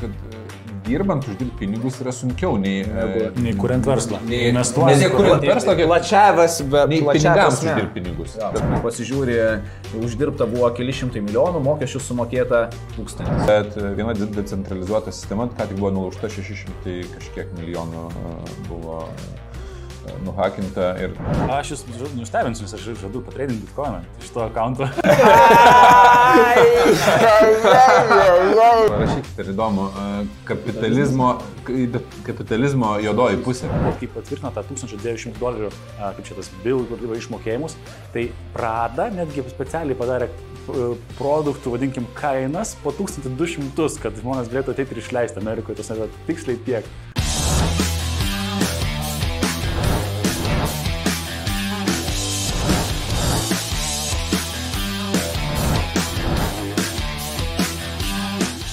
kad e, dirbant uždirbti pinigus yra sunkiau nei, e, Nei kuriant verslą. nei Investuojant. Nes kuriant verslą, kaip Plačiavas, bet plačiavas. pinigams uždirbti pinigus. Pasižiūri, uždirbta buvo keli šimtai milijonų, mokesčių sumokėta tūkstantis. Bet e, viena de- decentralizuota sistema, ką tik buvo nulaužta 600 kažkiek milijonų buvo nuhakinta ir Aš jūs nustebinsiu, nes aš žadu patreidinti bitkoiną iš to akanto. parašykite ir įdomu, kapitalizmo, kapitalizmo jodoji pusė. Kai patvirtino tą 1200 dolerių, kaip čia tas bill išmokėjimus, tai Prada netgi specialiai padarė e, produktų, vadinkim, kainas po 1200, kad žmonės galėtų ateiti ir išleisti Amerikoje, tas yra tiksliai tiek.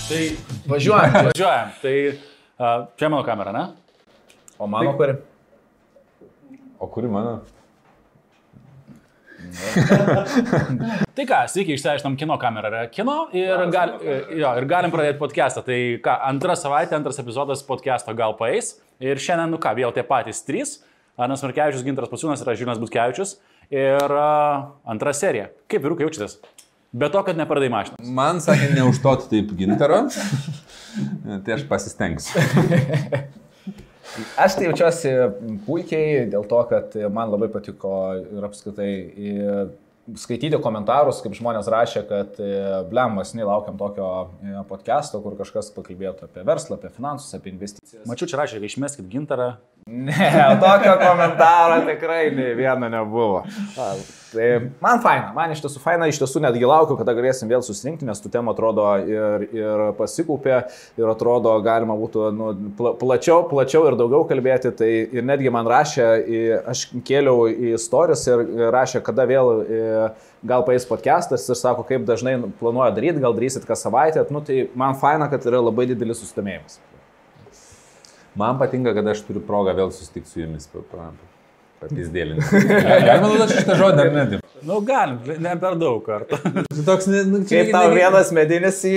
Tai Važiuojam. važiuojam. Tai a, čia mano kamera, ne? O mano kuri? O kuri mano? Tai ką, sveiki, išsiaiškinom kino kamerą. Yra kino ir, gal, jo, ir galim pradėti podcastą. Tai ką, antrą savaitę, antras epizodas podcast'o gal paeis. Ir šiandien, nu ką, vėl tie patys trys. Anas Markevičius, Gintaras Pasiūnas ir Žinas Butkevičius. Ir uh, antra serija. Kaip vyrukai jaučiatės? Be to, kad nepardai mašiną. Man sakė, neužtot taip gintaro. tai aš pasistengsiu. Aš tai jaučiuosi puikiai dėl to, kad man labai patiko ir apskritai skaityti komentarus, kaip žmonės rašė, kad blemas, nelaukiam tokio e, podcast'o, kur kažkas pakalbėtų apie verslą, apie finansus, apie investicijas. Mačiau, čia rašė, kad išmeskit gintarą. Ne, tokio komentaro tikrai nei vieno nebuvo. Tai man faina, man iš tiesų faina, iš tiesų netgi laukiu, kada galėsim vėl susirinkti, nes tų temų atrodo ir, ir pasikaupė, ir atrodo galima būtų nu, pla, plačiau, plačiau ir daugiau kalbėti. Tai ir netgi man rašė, aš kėliau į istorijas ir rašė, kada vėl į, gal paės podcastas ir sako, kaip dažnai planuoja daryti, gal darysit kas savaitę. Nu, tai man faina, kad yra labai didelis susidomėjimas. Man patinka, kad aš turiu progą vėl susitikti su jumis. Pa- pa- Papizdėlinti. Galima naudoti šitą žodį ar ne? Nu, galim, ne per daug kartų. Toks, ne, nu, čia Kaip tau vienas medinis į,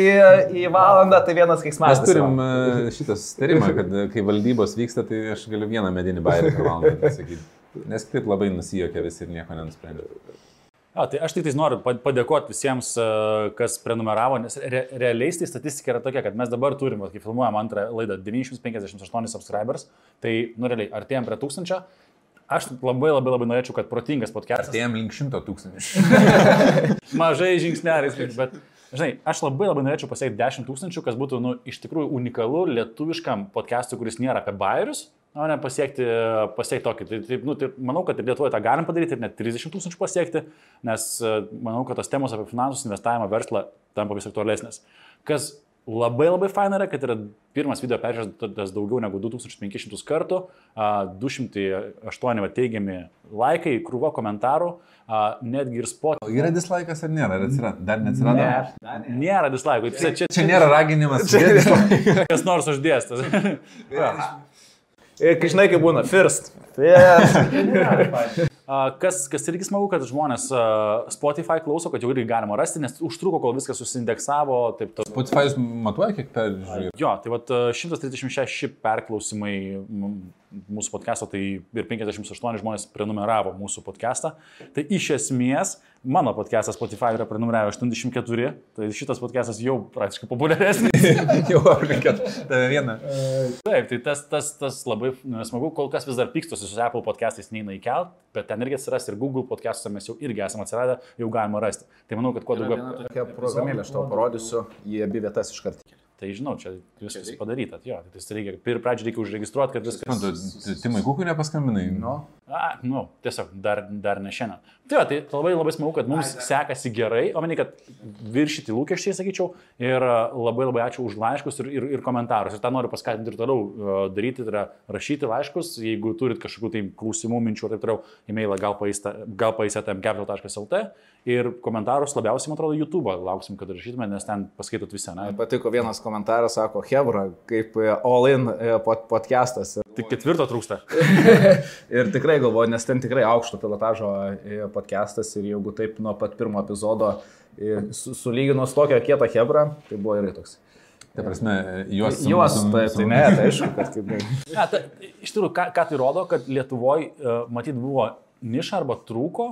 į valandą, tai vienas Mes keiksmas. turim e, šitą sustarimą, kad e, kai valdybos vyksta, tai aš galiu vieną medinį bairį per valandą pasakyti. Nes taip labai nusijokia visi ir nieko nenusprendė. A, tai aš tik tais noriu pa- padėkoti visiems, e, kas prenumeravo, nes re, realiai tai statistika yra tokia, kad mes dabar turim, kai filmuojam antrą laidą, 958 subscribers, tai, nu realiai, artėjom prie tūkstančio. Aš labai labai labai norėčiau, kad protingas podcastas. Artėjom link šimto tūkstančių. Mažai žingsneliais, bet, žinai, aš labai labai norėčiau pasiekti 10 tūkstančių, kas būtų, nu, iš tikrųjų unikalu lietuviškam podcastui, kuris nėra apie bairius, o ne pasiekti, pasiekti tokį. Tai, tai, nu, tai manau, kad ir Lietuvoje tą galim padaryti ir net 30 tūkstančių pasiekti, nes e, manau, kad tos temos apie finansus, investavimą, verslą tampa vis aktualesnės. Kas labai labai faina yra, kad yra pirmas video peržiūrėtas daugiau negu 2500 kartų, a, 208 va, teigiami laikai, krūva komentarų, a, netgi ir spot. Yra dislaikas ar nėra? Ar atsirado? Dar neatsirado? Ne. Nėra dislaikų. Čia, čia, Čia nėra raginimas. Čia kas nors uždėstas. Ir kai žinai, kaip būna, first. First. Kas, kas irgi smagu, kad žmonės Spotify klauso, kad jau irgi galima rasti, nes užtruko, kol viskas susindeksavo. Taip, to... Spotify matuoja, kiek peržiūrėjau. Jo, tai vat a, 136 perklausimai mūsų podcast'o, tai ir 58 žmonės prenumeravo mūsų podcast'ą. Tai iš esmės mano podcast'as Spotify yra prenumeravę 84, tai šitas podcast'as jau praktiškai populiaresnis. Jau aplinkėt tave vieną. Taip, tai tas, tas, tas labai na, smagu, kol kas vis dar pykstosi su Apple podcastais neina įkelt, bet ten irgi atsiras ir Google podcastuose mes jau irgi esame atsiradę, jau galima rasti. Tai manau, kad kuo daugiau... Tokia programėlė, aš tau parodysiu, į abi vietas iš karto. Tai žinau, čia viskas padaryta, jo, tai reikia, pir pradžiai reikia užregistruoti, kad viskas... Tu Timai Kukui nepaskambinai? Nu, A, nu, tiesiog dar, dar ne šiandien. Tai, va, tai labai labai smagu, kad mums sekasi gerai, o meni, kad viršyti lūkesčiai, sakyčiau, ir a, labai labai ačiū už laiškus ir, ir, ir komentarus. Ir tą noriu paskatinti ir toliau a, daryti, tai yra rašyti laiškus, jeigu turit kažkokių tai klausimų, minčių ir taip toliau, e-mailą gal paisėtm.capital.lt ir komentarus labiausiai, man atrodo, YouTube lauksim, kad rašytume, nes ten paskaitot visą, ne? patiko vienas komentaras, sako, Hebra, kaip e, All In e, pod- podcastas. Tik ketvirto trūksta. Ir tikrai galvoju, nes ten tikrai aukšto pilotažo e, podcastas ir jeigu taip nuo pat pirmo epizodo e, su- sulyginus tokią kietą Hebrą, tai buvo irgi toks. Ta prasme, juos... sum- Juos, sum- tai, tai sum- ne, tai aišku, kad kaip... Ne, ta, iš tikrųjų, ką, ką tai rodo, kad Lietuvoje, matyt, buvo niša arba trūko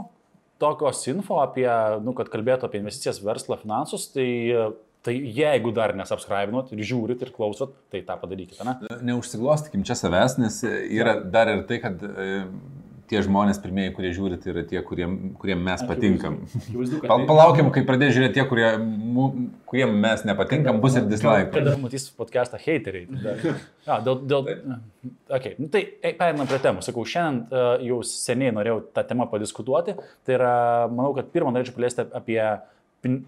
tokios info apie, nu, kad kalbėtų apie investicijas, verslą, finansus, tai, uh, tai jeigu dar nesubscribinot ir žiūrit ir klausot, tai tą padarykite, ne? Neužsiglostykim čia savęs, nes yra dar ir tai, kad e, tie žmonės pirmieji, kurie žiūri, tai yra tie, kuriem, kuriem mes patinkam. Pal, tai- palaukim, kai pradės žiūrėti tie, kurie, mu, kuriem mes nepatinkam, bus ir dislike. Kada matys podcastą hateriai. Ja, dėl, dėl, okay. nu, tai ei, pereinam prie temų. Sakau, šiandien uh, jau seniai norėjau tą temą padiskutuoti. Tai yra, manau, kad pirmą norėčiau paliesti apie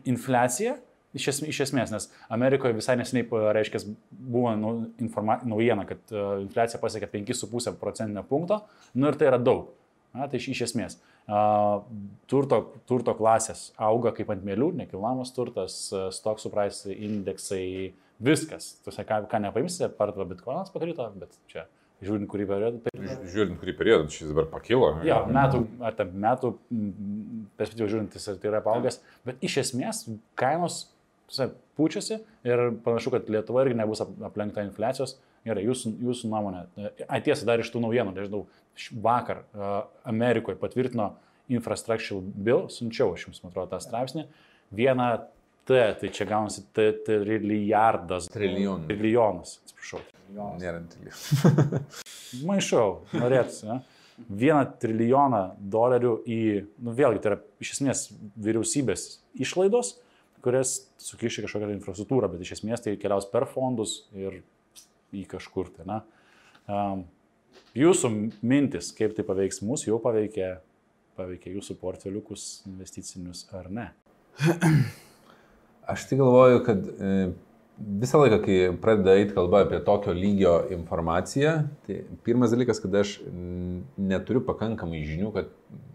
infliaciją. Iš, es, iš esmės, nes Amerikoje visai neseniai, reiškia, buvo nu, informa, naujiena, kad uh, infliacija pasiekė 5,5 procentinio punkto. Nu ir tai yra daug. Na, tai iš, iš esmės. Uh, turto, turto klasės auga kaip ant mėlių, nekilnojamas turtas, uh, stoksų price indeksai, viskas. Tuose, ką, ką nepaimsite, parduoda bitkoinas pakrito, bet čia žiūrint, kurį periodą. Tai... Ži- Žiūrint, kurį periodą šis dabar pakilo. Jo, metų, ar ten metų perspektyvą žiūrint, jis tai yra paaugęs, bet iš esmės kainos pučiasi ir panašu, kad Lietuva irgi nebus ap- aplenkta infliacijos. Gerai, jūsų, jūsų nuomonė. Ai tiesa, dar iš tų naujienų, nežinau, vakar uh, Amerikoje patvirtino infrastructure bill, siunčiau aš jums, man atrodo, tą straipsnį. Vieną T, tai čia gaunasi T trilijardas. Trilijonų. Trilijonas, atsiprašau. Nėra trilijonų. Maišau, norėtųsi. Ne? Vieną trilijoną dolerių į, nu vėlgi, tai yra iš esmės vyriausybės išlaidos, kurias sukiši kažkokią infrastruktūrą, bet iš esmės tai keliaus per fondus ir į kažkur. Tai, na. um, jūsų mintis, kaip tai paveiks mūsų, jau paveikė, paveikė jūsų portfeliukus investicinius ar ne? Aš tik galvoju, kad e, visą laiką, kai pradeda eiti kalba apie tokio lygio informaciją, tai pirmas dalykas, kad aš neturiu pakankamai žinių, kad,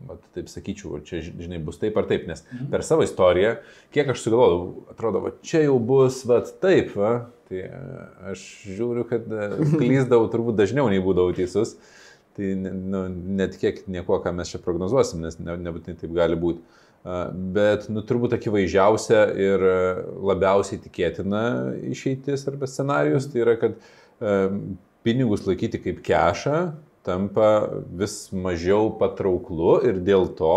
vat, taip sakyčiau, čia, žinai, bus taip ar taip, nes per savo istoriją, kiek aš sugalvodavau, atrodo, va, čia jau bus, va, taip, va, tai e, aš žiūriu, kad e, klyzdavau turbūt dažniau nei būdavau teisus. Tai ne- nu, netikėkit nieko, ką mes čia prognozuosim, nes ne, nebūtinai taip gali būti. Bet, nu, turbūt akivaizdžiausia ir labiausiai tikėtina išeitis arba scenarius, tai yra, kad pinigus laikyti kaip kešą tampa vis mažiau patrauklu ir dėl to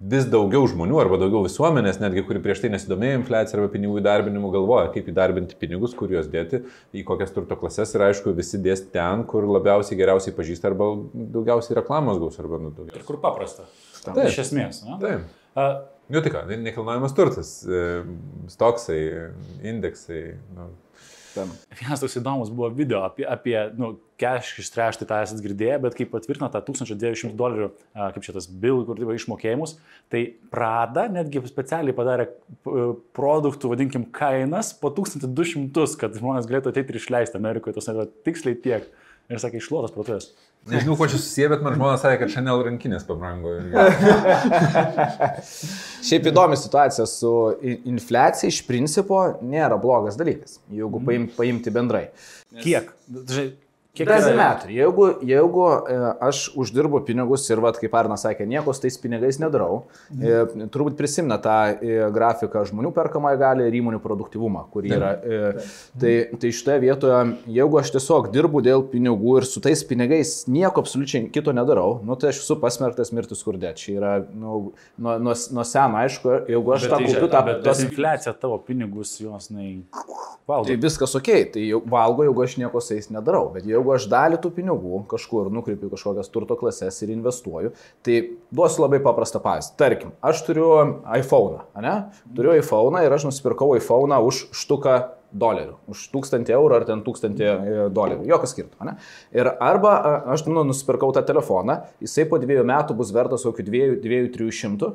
vis daugiau žmonių arba daugiau visuomenės, netgi kuri prieš tai nesidomėjo infliacija arba pinigų įdarbinimu, galvoja, kaip įdarbinti pinigus, kur juos dėti, į kokias turto klases ir aišku, visi dės ten, kur labiausiai geriausiai pažįsta arba daugiausiai reklamos gaus arba nu, Ir daugiausiai. kur paprasta. Taip. Iš esmės. Ne? Taip. A, Nu tai tai nekilnojamas turtas, e, stoksai, indeksai. Nu, Vienas toks įdomus buvo video apie, apie nu, cash ištrešti tą esat girdėję, bet kai patvirtino tą 1200 dolerių, kaip čia tas bill, kur dirba išmokėjimus, tai Prada netgi specialiai padarė produktų, vadinkim, kainas po 1200, kad žmonės galėtų ateiti ir išleisti Amerikoje, tas yra tiksliai tiek. Ir sakė, išlotas protas. Nežinau, kuo čia susiję, bet man žmonės sakė, kad Chanel rankinės pabrango. Šiaip įdomi situacija su infliacija iš principo nėra blogas dalykas, jeigu paim, paimti bendrai. Kiek? Žinai, Kiek Doesn't yra- matter. Jeigu, jeigu e, aš uždirbu pinigus ir, vat, kaip Arnas sakė, nieko su tais pinigais nedarau, e, turbūt prisimena tą e, grafiką žmonių perkamąją gali ir įmonių produktivumą, kur yra. E, tai, tai šitoje vietoje, jeigu aš tiesiog dirbu dėl pinigų ir su tais pinigais nieko absoliučiai kito nedarau, nu, tai aš esu pasmerktas mirti skurde. Čia yra nu, nuo, nuo, nuo seno, aišku, jeigu aš Bet tą tai, kaupiu, tą... bet tos- infliacija tavo pinigus, jos, na, valdo. Tai viskas ok, tai jau valgo, jeigu aš nieko su jais nedarau, bet jeigu aš dalį tų pinigų kažkur nukreipiu kažkokias turto klases ir investuoju, tai duosiu labai paprastą pavyzdį. Tarkim, aš turiu iPhone, ne? Turiu iPhone ir aš nusipirkau iPhone už štuką dolerių, už 1000 eurų ar ten 1000 e, dolerių, jokio skirtumo. ne? Ir arba aš nu, nusipirkau tą telefoną, jisai po dviejų metų bus vertas kokių 2-300,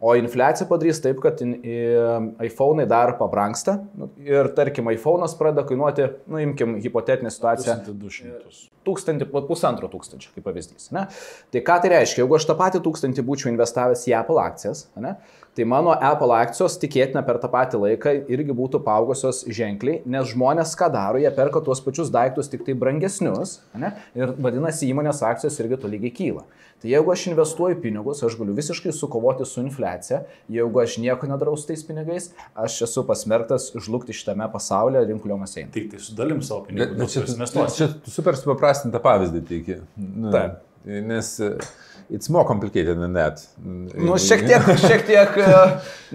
o infliacija padarys taip, kad iPhone'ai dar pabranksta nu, ir tarkim iPhone'as pradeda kainuoti, nu imkim hipotetinę situaciją, 1200. tūkstantį, po pusantro tūkstančio, kaip pavyzdys. Ne? Tai ką tai reiškia, jeigu aš tą patį tūkstantį būčiau investavęs į Apple akcijas, ne? Tai mano Apple akcijos tikėtina per tą patį laiką irgi būtų paaugusios ženkliai, nes žmonės ką daro, jie perka tuos pačius daiktus tik tai brangesnius ne? ir vadinasi įmonės akcijos irgi tolygiai kyla. Tai jeigu aš investuoju pinigus, aš galiu visiškai sukovoti su infliacija, jeigu aš nieko nedarau su tais pinigais, aš esu pasmerktas žlugti šitame pasaulyje rinkuliomas eina. Tik tai sudalim savo pinigus. Bet čia, čia super supaprastintą pavyzdį teikia. Nu, Taip. Nes it's more complicated than that. Nu, šiek tiek, šiek tiek, e,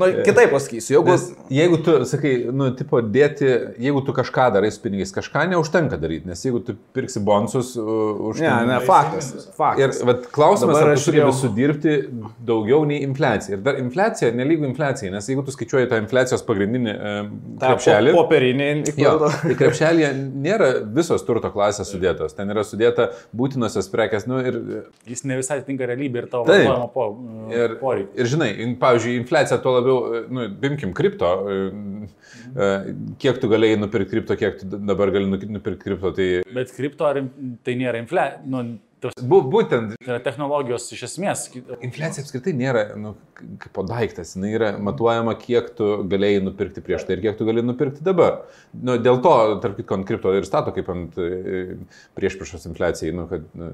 nu, kitaip pasakysiu, jeigu... Nes jeigu tu, sakai, nu, tipo, dėti, jeigu tu kažką darai su pinigais, kažką neužtenka daryti, nes jeigu tu pirksi bonus uh, už... Ne, ne, faktas. Ir faktas. vat, klausimas, Dabar ar aš tu turi jau- sudirbti daugiau nei infliacija. Ir dar infliacija nelygų infliacijai, nes jeigu tu skaičiuoji tą infliacijos pagrindinį Ta krepšelį... po- Poperinį. Jo, tai krepšelėje nėra visos turto klasės sudėtos, ten yra sudėta būtinosios prekes, nu ir Jis ne visai tinka realybė ir tavo vartojimo po, Ir, poreikiai. ir žinai, in- pavyzdžiui, infliacija tuo labiau, e, nu, bimkim, kripto, e, e, kiek tu galėjai nupirkti kripto, kiek tu dabar gali nu- nupirkti kripto, tai Bet kripto ar tai nėra infliacija. Nu, bu, būtent tai yra technologijos iš esmės. infliacija apskritai nėra nu, kaip daiktas, jinai yra matuojama, kiek tu galėjai nupirkti prieš tai ir kiek tu gali nupirkti dabar. Nu, dėl to, tarp kitko, ant kripto ir stato kaip ant prieš priešos infliacijai, nu, kad nu,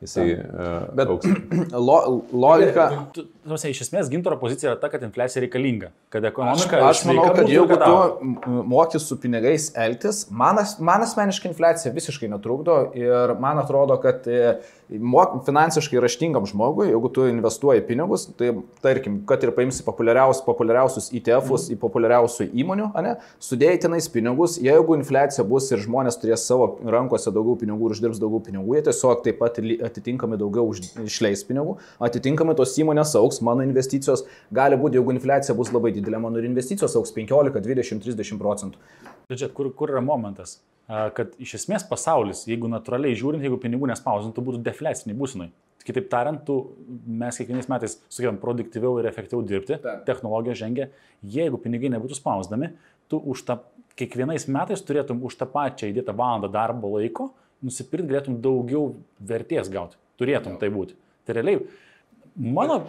jisai uh, Bet- auks. Lo, logika. Tu- prasme, Iš esmės gintaro pozicija yra ta, kad infliacija reikalinga. Kad ekonomika. Aš manau, sveika kad jeigu tu augtų. m- moki su pinigais elgtis, man, man asmeniškai infliacija visiškai netrukdo ir man atrodo, kad e, mok, finansiškai raštingam žmogui, jeigu tu investuoji pinigus, tai tarkim, kad ir paimsi populiariaus, populiariausius ETF-us Mhm. į populiariausių įmonių, ane, sudėjai tenais pinigus, jeigu infliacija bus ir žmonės turės savo rankose daugiau pinigų ir uždirbs daugiau pinigų, jie tiesiog taip pat atitinkamai daugiau už, išleis pinigų, atitinkamai tos įmonės auks, mano investicijos gali būti, jeigu infliacija bus labai didelė, mano ir investicijos auks 15, 20, 30 procentų. Bet žiūrėk, kur, kur yra momentas, kad iš esmės pasaulis, jeigu natūraliai žiūrint, jeigu pinigų nespausintų, būtų defliaciniai būsinai. Kitaip tariant, tu, mes kiekvienais metais sugebam produktyviau ir efektyviau dirbti, Taip. technologija žengia, jeigu pinigai nebūtų spausdami, tu už tą, kiekvienais metais turėtum už tą pačią įdėtą valandą darbo laiko nusipirkti galėtum daugiau vertės gauti. Turėtum tai būti. Tai realiai, mano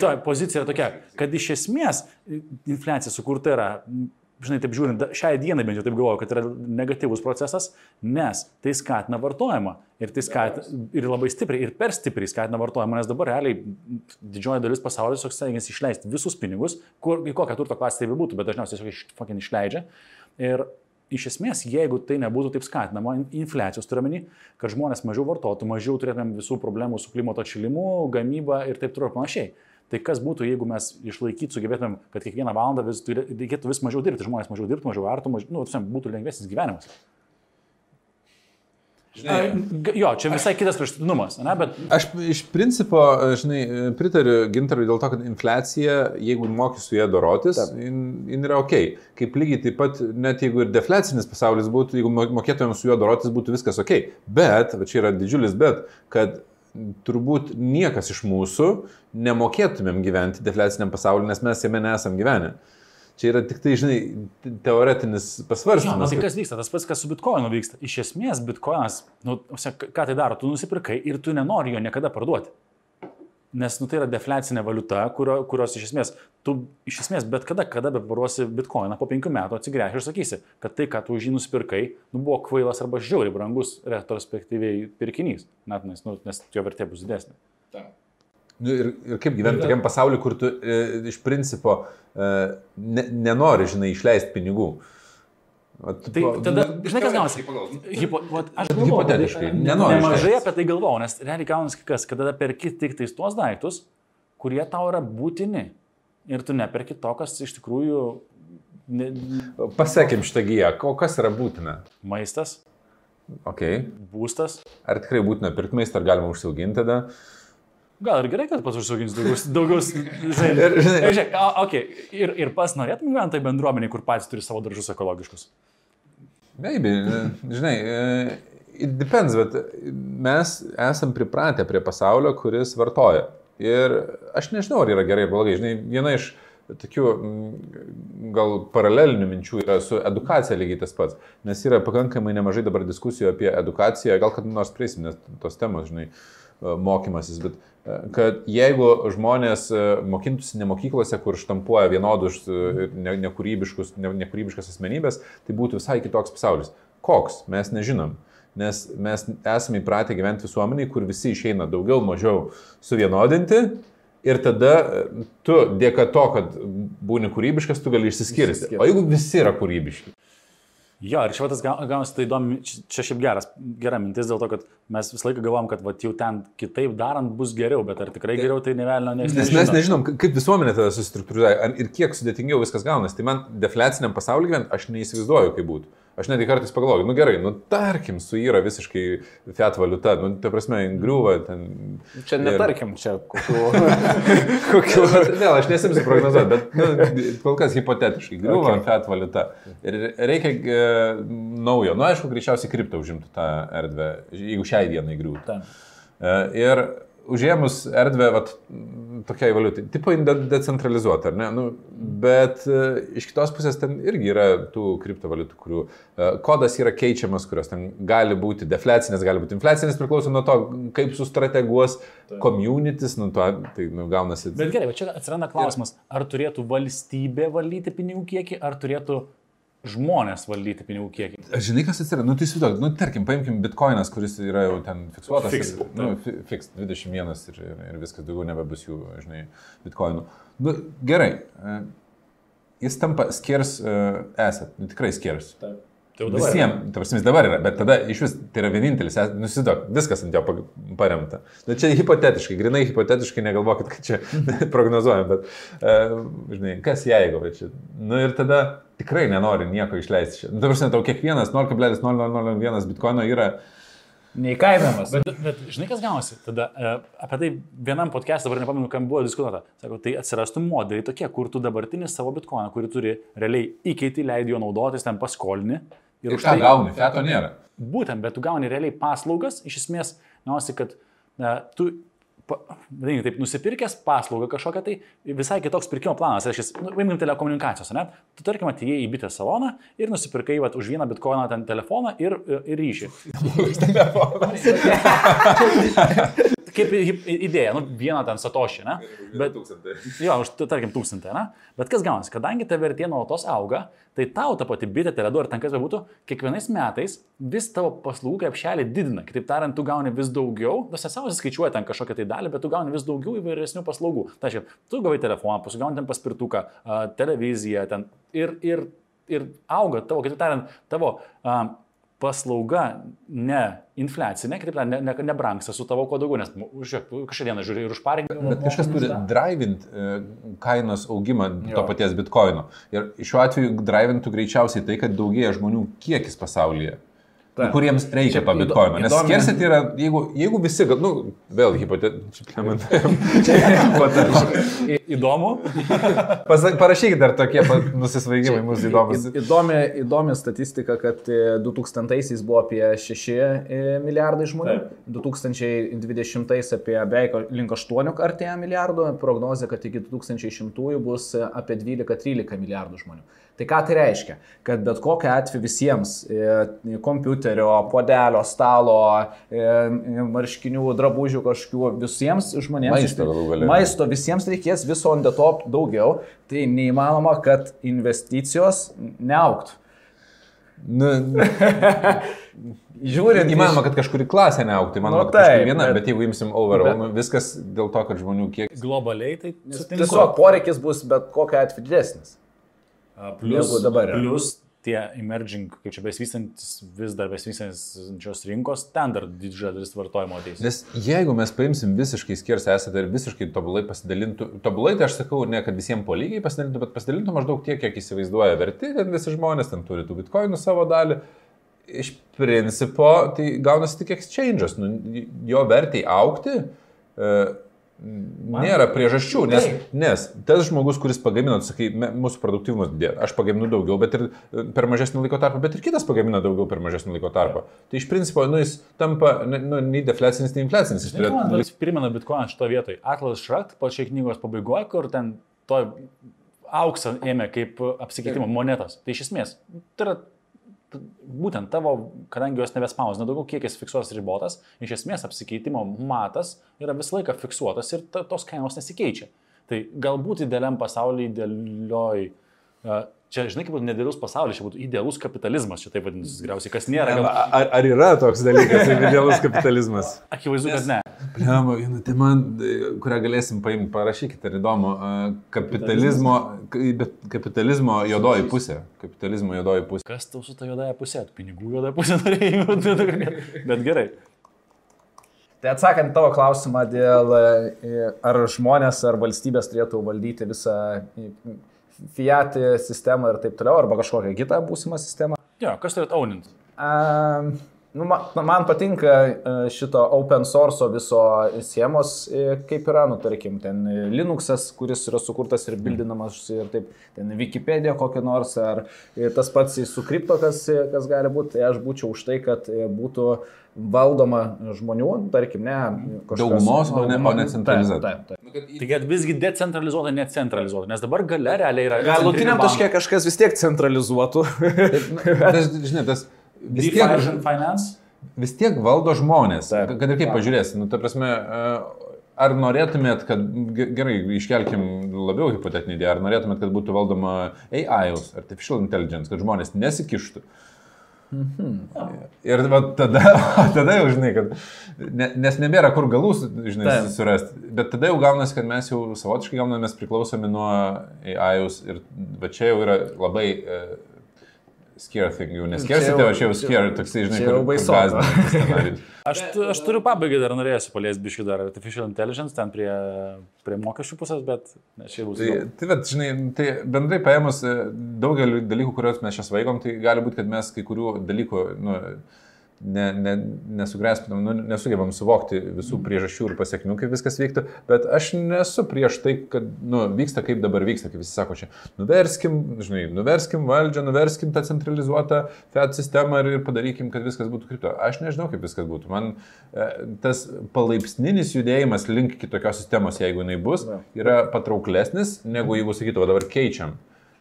ta pozicija yra tokia, kad iš esmės infliacija sukurta yra, žinai, taip žiūrint, šiai dienai bent jau taip galvoju, kad yra negatyvus procesas, nes tai skatina vartojimą. Ir tai skatina, ir labai stipriai, ir per stipriai skatina vartojimą, nes dabar realiai didžioji dalis pasaulio tiesiog stengiasi išleisti visus pinigus, kur, į kokią turto klasę tai būtų, bet dažniausiai tiesiog iš, fucking išleidžia. Ir iš esmės, jeigu tai nebūtų taip skatinama, in- infliacijos turiuomenį, kad žmonės mažiau vartotų, mažiau turėtumėm visų problemų su klimato atšilimu, gamyba ir taip toliau ir panašiai. Tai kas būtų, jeigu mes išlaikyti sugebėtumėm, kad kiekvieną valandą vis, reikėtų vis mažiau dirbti, žmonės mažiau dirbtų, mažiau artų, mažiau, nu, būtų lengvesnis gyvenimas. G- Jo, čia visai kitas kraštutinumas, ne, bet Aš iš principo, žinai, pritariu gintarui dėl to, kad infliacija, jeigu moki su ją dorotis, jin, jin yra ok. Kaip lygiai taip pat, net jeigu ir defliacinis pasaulis būtų, jeigu mo- mokėtumėm su juo dorotis, būtų viskas ok. Bet, va čia yra didžiulis bet, kad turbūt niekas iš mūsų nemokėtumėm gyventi defliaciniam pasauliu, nes mes jame nesam gyvenę. Čia yra tik tai, žinai, te- teoretinis pasvarstymas. na, tai kad- kas vyksta, tas pats, kas su bitkoinu vyksta. Iš esmės, bitkoinas, nu, ką tai daro, tu nusipirkai ir tu nenori jo niekada parduoti. Nes nu, tai yra defliacinė valiuta, kurio, kurios iš esmės, tu iš esmės bet kada, kada be paruosi bitkoiną, po penkių metų atsigręši ir sakysi, kad tai, ką tu už jį nusipirkai, nu, buvo kvailas arba žiauriai brangus retrospektyviai pirkinys, net nes, nu, nes jo vertė bus didesnė. Nu, ir, ir kaip gyventi tokiam pasauliu, kur tu e, iš principo e, ne, nenori, žinai, išleisti pinigų. Vat, Tai po- tada, nu, žinai, kas gaunasi? Hipo, vat, aš galvoju, Hipotetiškai, kad- nenori Nemažai apie tai galvojau, nes realiai gaunasi kas, kad tada perki tik tais tuos daiktus, kurie tau yra būtini. Ir tu neperki to, kas iš tikrųjų ne, Pasekėm šitą giją, o kas yra būtina? maistas, Okay. būstas. Ar tikrai būtina pirkti maistą, ar galima užsiauginti tada? Gal ir gerai, kad pats užsaugins daugiau, daugiau žinai, Ir, Ir, žiūrėk, okay. ir, ir pas norėtum gyventi tai bendruomeniai, kur patys turi savo daržus ekologiškus. Maybe, e, žinai, e, it depends, bet mes esam pripratę prie pasaulio, kuris vartoja. Ir aš nežinau, ar yra gerai ar blogai. Žinai, viena iš tokių gal paralelinių minčių yra su edukacija lygiai tas pats. Nes yra pakankamai nemažai dabar diskusijų apie edukaciją, gal kad nors prieisim, nes tos temos, žinai, mokymasis, bet e, kad jeigu žmonės e, mokintųsi ne mokyklose, kur štampuoja vienodus nekūrybiškus, ne, nekūrybiškas asmenybės, tai būtų visai kitoks pasaulis. Koks? Mes nežinom. Nes mes esame įpratę gyventi visuomeniai, kur visi išeina daugiau, mažiau suvienodinti Ir tada tu dėka to, kad būni kūrybiškas, tu gali išsiskirti. O jeigu visi yra kūrybiški? Jo, ir čia tas gaunasi tai įdomi, čia šiaip geras, gera mintis dėl to, kad mes visą laiką galvom, kad va, jau ten kitaip darant bus geriau, bet ar tikrai geriau tai nevelnio nežinau. Nes mes nežinom, kaip visuomenė tada susistruktūruoja ir kiek sudėtingiau viskas gaunasi. Tai man defleciniam pasaulyje gyvent aš neįsivaizduoju, kaip būtų. Aš netgi kartais pagalvoju, nu gerai, nu tarkim, suyra visiškai fiat valiuta, nu ta prasme, griūva ten. Čia netarkim, ir... čia kokiu. kokiu... Vėl, aš nesimsiu prognozuoti, bet nu, kol kas hipotetiškai, griūva okay. fiat valiuta. Ir reikia e, naujo, nu aišku, greičiausiai kripto užimtų tą erdvę, jeigu šiai dienai griūtų. E, ir užėmus erdvę, vat, tokiai valiutai, tipo decentralizuota, ar ne? Nu, bet e, iš kitos pusės ten irgi yra tų kriptovaliutų, kurių e, kodas yra keičiamas, kurios ten gali būti deflecinės, gali būti inflecinės, priklauso nuo to, kaip sustrateguos communities, nuo to, tai nu, gaunasi. Bet gerai, čia atsiranda klausimas, ar turėtų valstybė valdyti pinigų kiekį, ar turėtų žmonės valdyti pinigų kiekį. Žinai, kas atsiranda? Nu, tai įsivaizduok, nu, tarkim, paimkim bitkoinas, kuris yra jau ten fiksuotas. Fix, ir, nu, fix 21 ir, ir, ir viskas daugiau nebebus jų, žinai, bitkoinų. Nu, gerai, e, jis tampa skers uh, asset, nu, tikrai skers. Taip. Tai Visiems, tarsi jis dabar yra, bet tada iš vis tai yra vienintelis, nusidok, viskas ant jo paremta. Na čia hipotetiškai, grinai hipotetiškai, negalvokit, kad čia prognozuojam, bet, uh, žinai, kas jeigu, bet čia. Na nu, ir tada tikrai nenori nieko išleisti. Nu, dabar, žinai, tau kiekvienas 0,0001 bitkoino yra Neįkainamas. Bet, bet žinai, kas gaunasi? Tada e, apie tai vienam podcast'e, dabar nepamenu, kam buvo diskutuota. Sako, tai atsirastų modeliai tokie, kur tu dabartinį savo bitkoiną, kurį turi realiai įkeiti, leidai jo naudotis, ten paskolini. Ir, ir už tai gauni, feto nėra. Būtent, bet tu gauni realiai paslaugas, iš esmės, gausi, kad e, tu vadinkim, taip, nusipirkęs paslaugą kažkokią, tai visai kitoks pirkimo planas. Reiškia, nu, imkim telekomunikacijos, ne? Tu tarkim atėjai į bitę saloną ir nusipirkai vat, už vieną bitkoiną ten telefoną ir, ir ryšį. kaip idėja, nu, vieną ten satošį, ne? Bet, jo, už, tarkim, tūkstantį, ne? Bet kas gaunasi, kadangi ta vertė nuolatos auga, tai tau ta pati bitė, teledu ar ten kas bebūtų, kiekvienais metais vis tavo paslaugų krepšelį didina. Kitaip tariant, tu gauni vis daugiau, visą savo skaičiuoji ten kažkokią tai dalį, bet tu gauni vis daugiau įvairesnių paslaugų. Tai reiškia, tu gavai telefoną, pasigauni ten paspirtuką, televiziją ten ir, ir, ir auga tavo, kitaip tariant, tavo uh, paslauga ne infliacinė, kitaip tariant, ne, ne, nebranksta su tavo kuo daugiau, nes žiūrėk, kažką dieną žiūri ir už parį. Bet, bet kažkas turi drivint e, kainos augimą jo. to paties bitkoino. Ir šiuo atveju drivintų greičiausiai tai, kad daugėja žmonių kiekis pasaulyje. Ta. kuriems reikia to bitkoino. Nes skersit yra, jeigu, jeigu visi, nu, vėl hipotetiškai. Įdomu. Parašykite dar tokie nusisvaigimai mūsų įdomus. Įdomi, įdomi statistika, kad 2000-aisiais e, buvo apie 6 e, milijardai žmonių, Taip. 2020-ais apie beveik link 8 artėja milijardų, prognozija, kad iki 2100 bus apie 12-13 milijardų žmonių. Tai ką tai reiškia? Kad bet kokiu atveju visiems e, kompiuterio, podelio, stalo, e, marškinių, drabužių kažkokių, visiems žmonėms. Maisto, maisto visiems reikės viso on the top daugiau. Tai neįmanoma, kad investicijos neauktų. Nu, Žiūrint, įmanoma, kad kažkuri klasė neauktų, įmanoma, nu, taip, viena, bet, bet jeigu imsim overall, bet, nu, viskas dėl to, kad žmonių kiek. Globaliai tai tiesiog poreikis bus bet kokiu atveju didesnis. Plus, plus tie emerging, kaip čia besivystantis, vis dar besivystančios rinkos, ten dar didžioji dalis vartojimo ateis. Nes jeigu mes paimsim visiškai skirs esate ir visiškai tobulai pasidalintų, tobulai tai aš sakau, ne kad visiems po lygiai pasidalintų, bet pasidalintų maždaug tiek, kiek įsivaizduoja verti, ten visi žmonės ten turi tų bitkoinų savo dalį. Iš principo, tai gaunasi tik exchange'as, nu, jo vertai aukti. Uh, Man... Nėra priežasčių, nes, Taip. nes tas žmogus, kuris pagamino, sakai, mūsų produktyvumas didėja, aš pagaminu daugiau, bet ir e, per mažesnį laiko tarpą, bet ir kitas pagamina daugiau per mažesnį laiko tarpą. Taip. Tai iš principo, nu, jis tampa, nu, nu nei deflecinis, nei inflecinis. Jis turėtų... Man vis primena bitkoiną šito vietoj. Atlas Šrakt, pačiai knygos pabaigoje, kur ten to auksą ėmė kaip apsikeitimo monetos. Tai iš esmės, tai yra būtent tavo, kadangi jos nebespausina daugiau, kiekis fiksuotas ribotas, iš esmės apsikeitimo matas yra visą laiką fiksuotas ir tos kainos nesikeičia. Tai galbūt idealiam pasaulyje, idealioj Čia, žinai, kaip būtų nedėlus pasaulis, čia būtų idealus kapitalizmas, čia taip vadinasi, tikriausiai, kas nėra. Gal... Ar, ar yra toks dalykas, idealus kapitalizmas? Akivaizdu, kad ne. Pliama, viena tema, kurią galėsim paimti, parašykite, ar įdomu. Kapitalizmo, bet kapitalizmo jodoji pusė. Kapitalizmo jodoji pusė. Kas tau su ta jodoja pusė? Pinigų jodoja pusė norėjai, bet gerai. Tai atsakant tavo klausimą dėl ar žmonės ar valstybės turėtų valdyti visą Fiat sistemą ir taip toliau, arba kažkokią kitą būsimą sistemą. Jo, kas turėtų aunint? Um, nu, man, man patinka šito open source viso schemos, kaip yra, nu, tarkim, ten Linuxas, kuris yra sukurtas ir bildinamas, ir taip, ten Wikipedia kokia nors, ar tas pats su kripto, kas, kas gali būti, tai aš būčiau už tai, kad būtų valdoma žmonių, tarkim, ne kažkas. Daugumos, o ne, ne centralizuota. Taip, taip, taip. Nu, Taigi visgi decentralizuota, necentralizuota, nes dabar gale realiai yra. Galutiniam taške kažkas vis tiek centralizuotų. tas, žinai, tas vis tiek. Finance? Vis tiek valdo žmonės. Taip, kad ir kaip pažiūrėsi, nu, ta prasme, e, ar norėtumėt, kad, gerai, iškelkim labiau hipotetinį idėją, ar norėtumėt, kad būtų valdoma AI, Artificial Intelligence, kad žmonės nesikištų. Uh, Mhm. Ir va, tada, tada jau žinai, kad, ne, nes nebėra kur galų, žinai, Taip. surasti, bet tada jau gaunasi, kad mes jau savotiškai gaunamės priklausomi nuo AI ir va čia jau yra labai e, scare thing, jau neskersite, o aš jau scare, toksai, žinai, kur baisu. aš, aš turiu pabaigai dar norėsiu paliesti biškį dar artificial intelligence ten prie, prie mokesčių pusės, bet čia bus. Tai, tai, bet, žinai, tai bendrai paėmus e, daugelį dalykų, kuriuos mes čia svaigom, tai gali būti, kad mes kai kurių dalykų, nu, ne, ne, nesugręspinam, nu, nesugebam suvokti visų mhm. priežasčių ir pasiekmių, kaip viskas vyktų, bet aš nesu prieš tai, kad nu, vyksta kaip dabar vyksta, kaip visi sako čia. Nuverskim, žinai, nuverskim valdžią, nuverskim tą centralizuotą FED sistemą ir, ir padarykim, kad viskas būtų kripto. Aš nežinau, kaip viskas būtų. Man e, tas palaipsninis judėjimas link kitokios sistemos, jeigu jinai bus, yra patrauklesnis, negu jeigu sakytų, o dabar keičiam.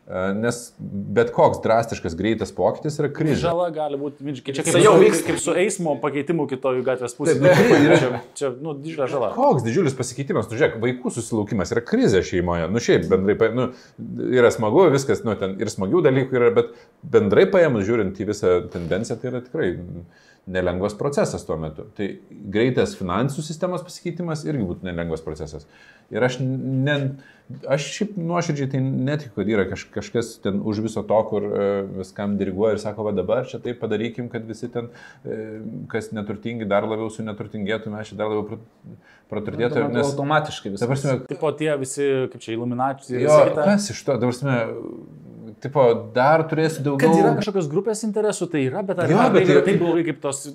Nes bet koks drastiškas greitas pokytis yra krizė. Žala gali būti, čia kaip, jau vyks kaip su eismo pakeitimu kitojų gatvės pusėje. čia, čia nu, didžiulė žala. Koks didžiulis pasikeitimas, nu žiūrėk, vaikų susilaukimas yra krizė šeimoje. Nu šiaip bendrai, nu, yra smagu, viskas, nu ten ir smagių dalykų yra, bet bendrai paėmus žiūrint į visą tendenciją, tai yra tikrai nelengvas procesas tuo metu. Tai greitas finansų sistemos pasikeitimas irgi būtų nelengvas procesas. Ir aš, ne, aš šiaip nuoširdžiai tai netikiu, kad yra kaž, kažkas ten už viso to, kur uh, viskam diriguoja ir sako, va dabar čia tai padarykim, kad visi ten, uh, kas neturtingi, dar labiau su neturtingėtų, mes čia dar labiau praturtėtų. Nes automatiškai viskas. Dabar, prasme, tipo tie visi, kaip čia, iluminacijos. Jo, kas iš to, dabar, prasme, tipo, dar turėsi daugiau. Kad yra kažkokios grupės interesų, tai yra, bet ar jo, bet tai yra taip blogai kaip tos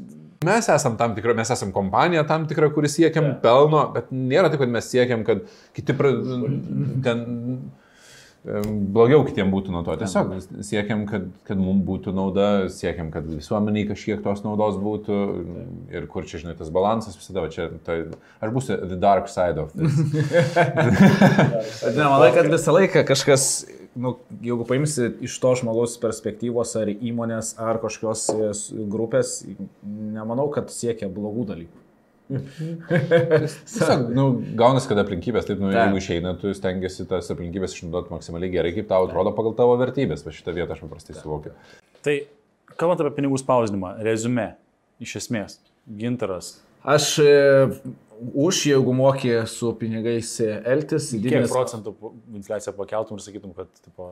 Mes esam tam tikra, mes esam kompanija tam tikra, kuris siekiam yeah. pelno, bet nėra taip, kad mes siekiam, kad kiti pra, ten blogiau kitiem būtų nuo to. Tiesiog siekiam, kad, kad mums būtų nauda, siekiam, kad visuomeniai kažkiek tos naudos būtų ir kur čia, žinai, tas balansas visada, čia, tai, aš būsiu the dark side of this. ne, manau, kad visą laiką kažkas nu, jeigu paimsi iš to žmogaus perspektyvos ar įmonės ar kažkokios e, grupės, nemanau, kad siekia blogų dalykų. Tiesiog, nu, gaunas, kad aplinkybės, taip, nu, Ta. jeigu išeina, tu stengiasi tas aplinkybės išnaudoti maksimaliai gerai, kaip tau atrodo pagal tavo vertybės, va šitą vietą aš paprastai suvokiu. Tai, kalbant apie pinigų spausdinimą, rezume, iš esmės, gintaras. Aš e, už, jeigu mokė su pinigais elgtis. Kiek procentų infliaciją pakeltum ir sakytum, kad, tipo,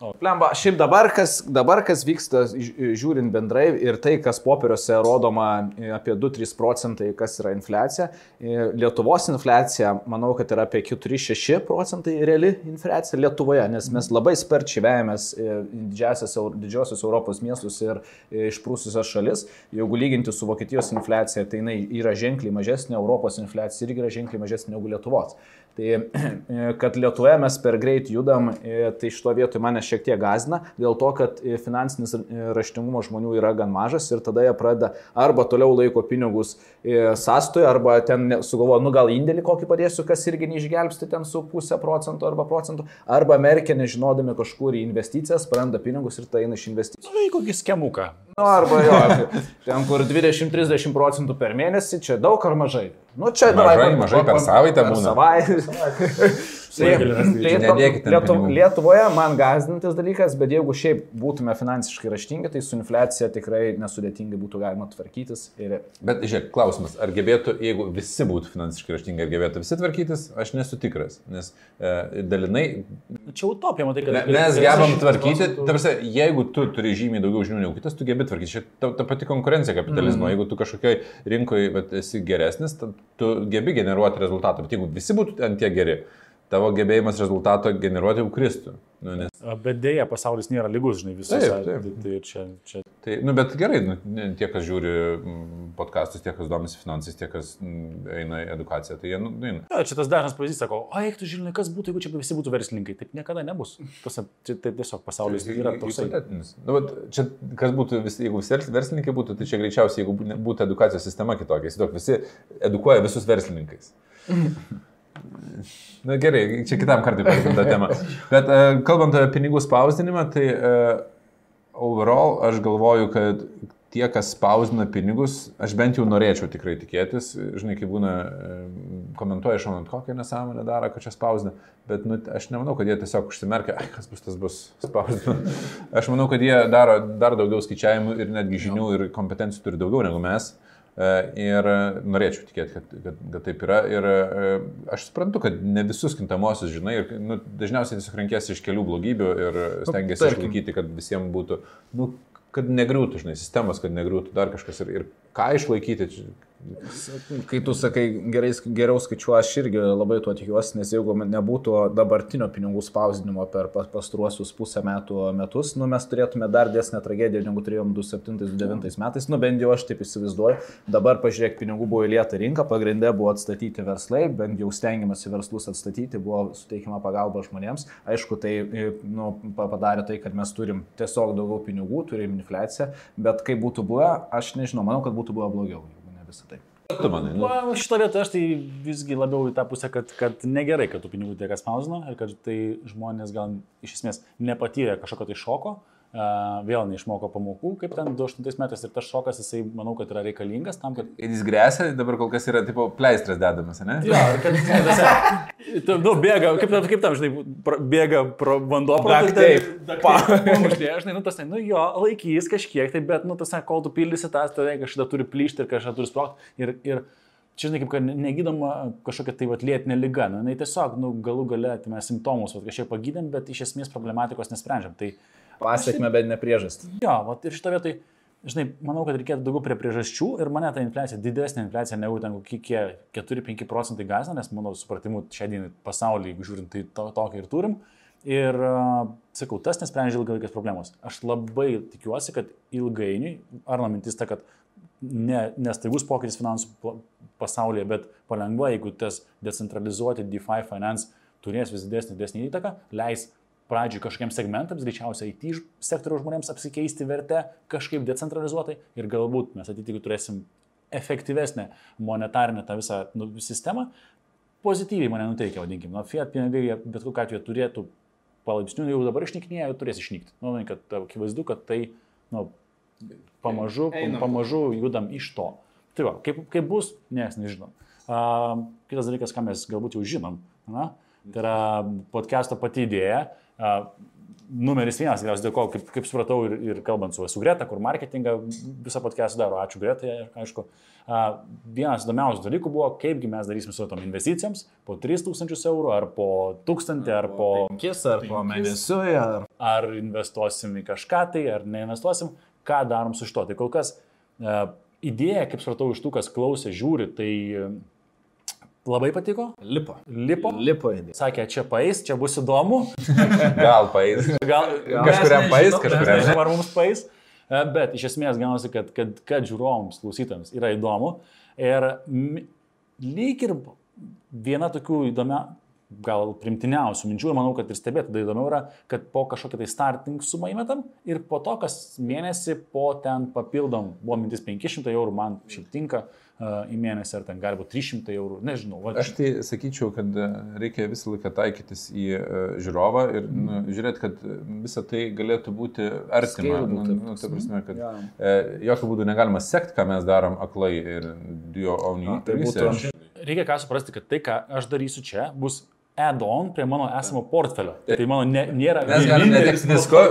o. Plemba, šiaip dabar kas, dabar kas vyksta, žiūrint bendrai ir tai, kas popieriuose rodoma apie 2-3 procentai, kas yra infliacija. Lietuvos infliacija, manau, kad yra apie 4-6 procentai reali infliacija Lietuvoje, nes mes labai sparčiai vejamės didžiosios Europos miestus ir išprūsusias šalis. Jeigu lyginti su Vokietijos infliacija, tai jinai yra ženkliai mažesnė, Europos Amerikos infliacija irgi yra ženkliai mažesnė negu Lietuvos. Tai kad Lietuvoje mes per greit judam, tai šito vietoj mane šiek tiek gazina, dėl to, kad finansinis raštingumas žmonių yra gan mažas ir tada jie pradeda arba toliau laiko pinigus sąstoje, arba ten sugalvoja, nu gal indėlį kokį padėsiu, kas irgi neišgelbsti ten su pusę procento arba procentų, arba Amerikė nežinodami kažkur į investicijas, praranda pinigus ir tai eina iš investicijų. Nu, kokį schemuką. Nu, arba jo, ten kur 20-30 procentų per mėnesį, čia daug ar mažai? Nu, čia mažai, davai, mažai per savaitę būna. Savaitę. 什么？Lietu, Lietuvoje man gazdintis dalykas, bet jeigu šiaip būtume finansiškai raštingi, tai su infliacija tikrai nesudėtingai būtų galima tvarkytis. Ir... Bet žiūrėk, klausimas, ar gebėtų, jeigu visi būtų finansiškai raštingi, ar gebėtų visi tvarkytis, aš nesu tikras, nes e, dalinai... Čia utopija, matai, kad... Me, mes gebam tvarkyti, tarsi, jeigu tu turi žymiai daugiau žinių negu kitas, tu gebi tvarkyti. Čia ta, ta pati konkurencija kapitalizmo, mm. jeigu tu kažkokioj rinkoje esi geresnis, tu gebi generuoti rezultatą, bet jeigu visi būtų ant tie geri, tavo gebėjimas rezultato generuoti jau kristų. Nu, nes... Bet dėja, pasaulis nėra lygus, žinai, visose. Taip, taip. Tai, tai čia, čia... Tai, nu, bet gerai, nu, tie, kas žiūri podkastus, tie, kas domisi finansais, tie, kas eina į edukaciją, tai jie, nu, eina. Ja, čia tas dažnas pavyzdys, sako, o eik tu žinai, kas būtų, jeigu čia visi būtų verslininkai. Taip niekada nebus. Tas, tai, tai tiesiog pasaulis yra toksai. Nu, bet čia, kas būtų, vis, jeigu visi verslininkai būtų, tai čia greičiausiai, jeigu būtų edukacijos sistema kitokia, visi edukuoja visus verslininkais. Na gerai, čia kitam kartui palikim tą temą. Bet uh, kalbant apie pinigų spausdinimą, tai uh, overall aš galvoju, kad tie, kas spausdina pinigus, aš bent jau norėčiau tikrai tikėtis, žinai, kai būna, komentuoja šaunant, kokią nesąmonę daro, kad čia spausdina, bet nu, aš nemanau, kad jie tiesiog užsimerkia, kas bus, tas bus spausdina. Aš manau, kad jie daro dar daugiau skaičiavimų ir netgi žinių ir kompetencijų turi daugiau negu mes. E, ir norėčiau tikėti, kad, kad, kad taip yra. Ir e, aš suprantu, kad ne visus kintamosius žinai. Ir, nu, dažniausiai tiesiog renkėsi iš kelių blogybių ir stengiasi išlaikyti, kad visiems būtų, nu, kad negriūtų, žinai, sistemos, kad negriūtų dar kažkas. Ir, ir ką išlaikyti, Kai tu sakai, gerai, geriau skaičiuoju, aš irgi labai tuo tikiuosi, nes jeigu nebūtų dabartinio pinigų spausdinimo per pastruosius pusę metų metus, nu, mes turėtume dar desnę tragediją, negu turėjom 2007-2009 metais, nu bent jau aš taip įsivaizduoju. Dabar pažiūrėk, pinigų buvo įlieta rinka, pagrindė buvo atstatyti verslai, bent jau stengiamasi verslus atstatyti, buvo suteikiama pagalba žmonėms. Aišku, tai nu, padarė tai, kad mes turim tiesiog daugiau pinigų, turim infliaciją, bet kaip būtų buvę, aš nežinau, manau, kad būtų buvę blogiau visą tai. Tu manai? Nu? Šitą vietą aš tai visgi labiau į tą pusę, kad, kad negerai, kad tų pinigų tiek spausino ir kad tai žmonės gal iš esmės nepatyrė kažkokio tai šoko, vėl neišmoko pamokų, kaip ten 2008 metais ir tas šokas, jisai, manau, kad yra reikalingas tam, kad... Ir jis grėsia, dabar kol kas yra, tipo, pleistras dedamas, ne? Jo, kad, tu, nu, bėga, kaip, kaip tam, žinai, bėga pro vanduo, pro taip, pamuštė, žinai, nu, tas, nu, jo, laikys kažkiek, tai, bet, nu, tas, kol tu pildysi tas, tai kažkada turi plyšti ir kažkada turi sprogti. Ir, ir čia, žinai, kaip, kad negydoma kažkokia tai atlėtinė lyga, nu, jinai tiesiog, nu, galų gale, tai mes simptomus, va, kažkiek pagydėm, bet iš esmės problematikos nesprendžiam. Tai, Pasiekme, bet ne priežastį. Jo, va, ir šitą vietą, žinai, manau, kad reikėtų daugiau prie priežasčių ir mane ta infliacija, didesnė infliacija negu ten kokie 4-5 procentai gazina, nes mano supratimu šiandien pasaulyje, jeigu žiūrint, tai to, tokį ir turim. Ir, sakau, tas nesprendžia ilgalaikės problemos. Aš labai tikiuosi, kad ilgainiui, ar mintis ta, kad ne, nestaigus pokytis finansų pasaulyje, bet palengva, jeigu tas decentralizuoti DeFi finance turės vis didesnį, didesnį įtaką, leis pradžiui kažkokiems segmentams, greičiausiai IT sektoriaus žmonėms apsikeisti vertę kažkaip decentralizuotai ir galbūt mes ateityje turėsim efektyvesnę monetarinę tą visą nu, sistemą, pozityviai mane nuteikia, vadinkim. Nu, fiat pinigai bet kokiu atveju turėtų palaipsniui jau dabar išnyknėja, jau turės išnykti. Nu, kad akivaizdu, kad tai nu, pamažu, Einam. pamažu judam iš to. Tai va, kaip, kaip bus, niekas nežino. Uh, kitas dalykas, ką mes galbūt jau žinom, na, tai yra podcast'o pati idėja numeris vienas, tikriausiai dėl ko, kaip, kaip supratau ir, ir kalbant su, su Greta, kur marketingą visą podcastą daro, ačiū Gretai, aišku. Vienas įdomiausių dalykų buvo, kaipgi mes darysim su tom investicijoms, po 3000 eurų, ar po 1000, ar po 5, ar po mėnesiui, ar... Ar investuosim į kažką tai, ar neinvestuosim, ką darom su šito. Tai kol kas idėja, kaip supratau, iš tų, kas klausė, žiūri, tai Labai patiko? Lipo. Lipo? Lipo. Sakė, čia paės, čia bus įdomu. Gal paės. Gal, gal kažkuriam paės, kažkuriam. Ar mums paės. E, bet iš esmės gaunasi, kad, kad, kad žiūrovams, klausytams yra įdomu. Ir lyg ir viena tokių įdomia, gal primtiniausių minčių ir manau, kad ir stebėti tada įdomiau yra, kad po kažkokią tai starting sumą įmetam ir po to kas mėnesį po ten papildom, buvo mintis 500 eurų, man šiaip tinka į mėnesį ar ten gali būti 300 eurų, nežinau. Va, Aš tai sakyčiau, kad e, reikia visą laiką taikytis į e, žiūrovą ir nu, žiūrėti, kad visą tai galėtų būti artima. Nu, nu, ta prasme, kad Jo. e, jokių būdų negalima sekti, ką mes darom aklai ir own Na, tai būtų- reikia ką suprasti, kad tai, ką aš darysiu čia, bus add-on prie mano esamo portfelio. Tai mano ne, nėra vienintelis visko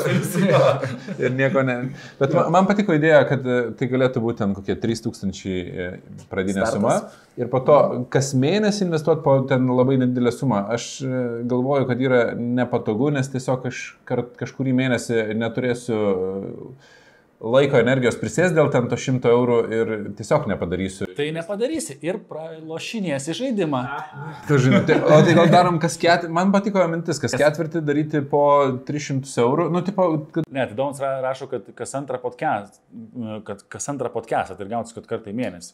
ir nieko ne. Bet man, man patiko idėja, kad e, tai galėtų būti ten kokie 3000 e, pradinė Startas. suma ir po to kas mėnesį investuoti po ten labai nedidelę sumą. Aš e, galvoju, kad yra nepatogu, nes tiesiog aš kart, kažkurį mėnesį neturėsiu laiko energijos prisės dėl ten to 100 eurų ir tiesiog nepadarysiu. Tai nepadarysi ir pralošinėsi žaidimą. Tu žinai, tai, o tai gal darom kas ketvirtį, man patiko mintis, kas ketvirtį daryti po 300 eurų, nu, tipo, kad Ne, tai Domas ra- rašo, kad kas antrą podcast, kad kas antrą podcastą, tai gautis, kad kartą į mėnesį.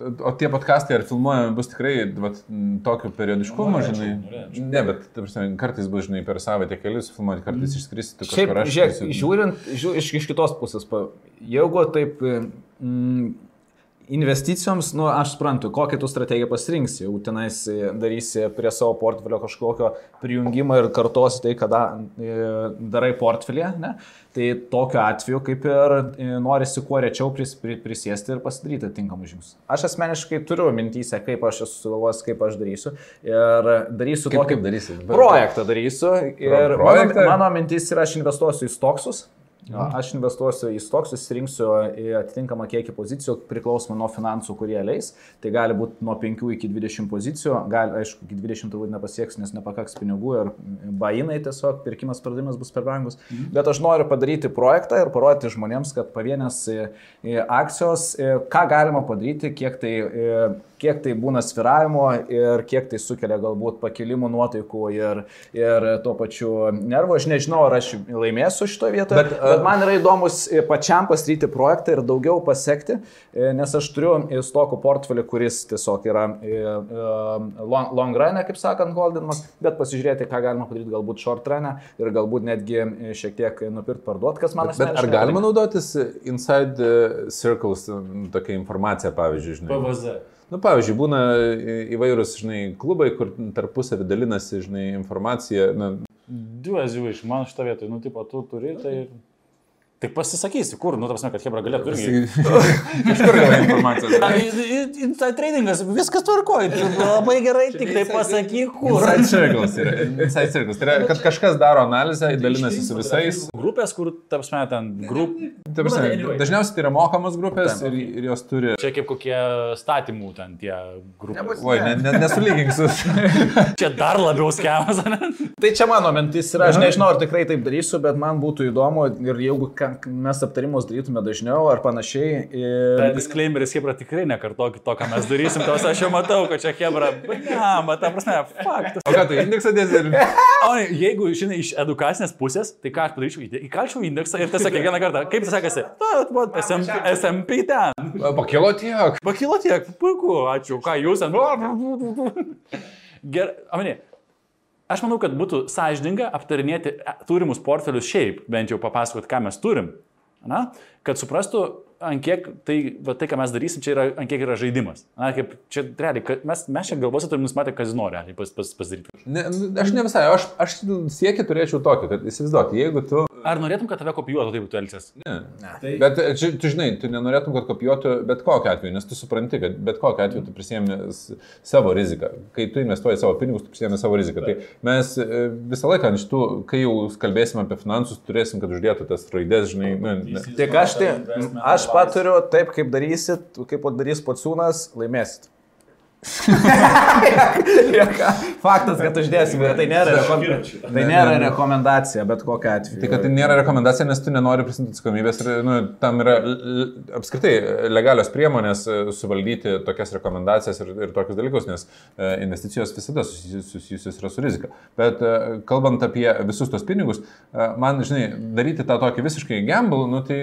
O tie podkastai ar filmuojami bus tikrai vat, tokiu periodiškumu, Norėčiau, žinai? norėčiau. Ne, bet prasme, kartais bus, žinai, per savaitę kelius filmuoti, kartais išskristi Šiaip, kažkur eisiu. žiūrint žiū, iš, iš kitos pusės, jeigu taip mm, investicijoms, nu, aš suprantu, kokią tu strategiją pasirinksi, jau tenais e, darysi prie savo portfelio kažkokio prijungimą ir kartosi tai, ką da, e, darai portfelė, ne? tai tokiu atveju kaip ir e, norisi kuo rečiau pris, pri, prisėsti ir pasidaryti tinkamus žingsnius. Aš asmeniškai turiu mintysę, kaip aš esu sugalvojęs, kaip aš darysiu ir darysiu Kaip, tokį kaip darysi? projektą darysiu ir projektą? mano, mano mintis yra, aš investuosiu į stoksus. Aš investuosiu į stoksus, rinksiu į atitinkamą kiekį pozicijų priklausomai nuo finansų, kurie leis. Tai gali būti nuo 5 iki 20 pozicijų, gali, aišku, iki 20 turbūt nepasieks, nes nepakaks pinigų ir bainai tiesiog, pirkimas, pardavimas bus per brangus. Mhm. Bet aš noriu padaryti projektą ir parodyti žmonėms, kad pavienės e, e, akcijos, e, ką galima padaryti, kiek tai, kiek tai būna sviravimo ir kiek tai sukelia galbūt pakilimų nuotaikų ir, ir tuo pačiu nervų. Aš nežinau, ar aš laimėsiu šitoje vietoje, bet, Bet, bet man yra įdomus e, pačiam pasidaryti projektą ir daugiau pasiekti, e, nes aš turiu e, stokų portfelį, kuris tiesiog yra e, e, long, long run, kaip sakant, holdinamas, bet pasižiūrėti, ką galima padaryti galbūt short run ir galbūt netgi e, šiek tiek nupirkti, parduoti, kas man Bet, bet ar galima naudotis inside circles tokia informacija, pavyzdžiui, žinai? PVZ. Nu, pavyzdžiui, būna įvairūs, žinai, klubai, kur tarpusavį dalinasi, žinai, informacija. Na, Duoziu iš man šitą vietą, nu, tipo, tu turi, tai... Tai pasisakysi, kur, nu, tarsi, kad Hebra galėtų irgi. Iš kur gavai informaciją? Inside tradingas, viskas tvarkoja, labai gerai, tik tai pasakyk, kur. Inside circles yra. Inside circles. Tai yra, kad kažkas daro analizę, dalinasi su visais. Grupės, kur, tarsi, ten, grup... Ta prasme, dažniausiai tai yra mokamos grupės ir, ir jos turi... Čia kaip kokie statymų ten tie grupės. Oi, ne, ne, nesulygink su... Čia dar labiau skemas, ne? Tai čia mano mintis yra, aš nežinau, ar tikrai taip darysiu, bet man būtų įdomu ir jeigu ką- mes aptarimus darytume dažniau ar panašiai. Ir... disclaimeris, Hebra, tikrai nekartokit to, ką mes darysim, tos aš jau matau, kad čia Hebra, bet ta prasme, faktas. O ką tu indeksą dėsi ir... O jeigu, žinai, iš edukacinės pusės, tai ką aš padaryčiau, įkalčiau indeksą ir tiesiog kiekvieną kartą, kaip tai sekasi, SMP, SMP ten. Pakilo tiek. Pakilo tiek, puiku, ačiū, ką jūs ten. Gerai, amani. Aš manau, kad būtų sąžininga aptarinėti e, turimus portfelius šiaip, bent jau papasakot, ką mes turim. Na, kad suprastų, ant kiek tai, va, tai, ką mes darysim, čia yra, ant kiek yra žaidimas. Na, kaip čia, realiai, kad mes, mes čia galvose turim nusimatę kazino, realiai, pas, pas, pasidaryti. Ne, aš ne visai, aš, aš siekį turėčiau tokį, kad įsivaizduok, jeigu tu... Ar norėtum, kad tave kopijuotų, taip tu elgsies? Ne. Bet čia, tu žinai, tu nenorėtum, kad kopijuotų bet kokiu atveju, nes tu supranti, kad bet kokiu atveju tu prisėmė savo riziką. Kai tu investuoji savo pinigus, tu prisėmė savo riziką. Tai mes e, visą laiką ant šitų, kai jau kalbėsime apie finansus, turėsim, kad uždėtų tas raidės, žinai, nu, ne. Tik aš, tai, aš paturiu taip, kaip darysit, kaip darys pociūnas, laimėsit. Faktas, kad uždėsim, bet tai nėra, rekom... tai nėra rekomendacija, bet kokia atveju. Tai kad tai nėra rekomendacija, nes tu nenori prisimti atsakomybės ir nu, tam yra apskritai legalios priemonės e, suvaldyti tokias rekomendacijas ir, ir tokius dalykus, nes e, investicijos visada susijusios, yra su rizika. Bet e, kalbant apie visus tos pinigus, man, žinai, daryti tą tokį visiškai gamble, nu tai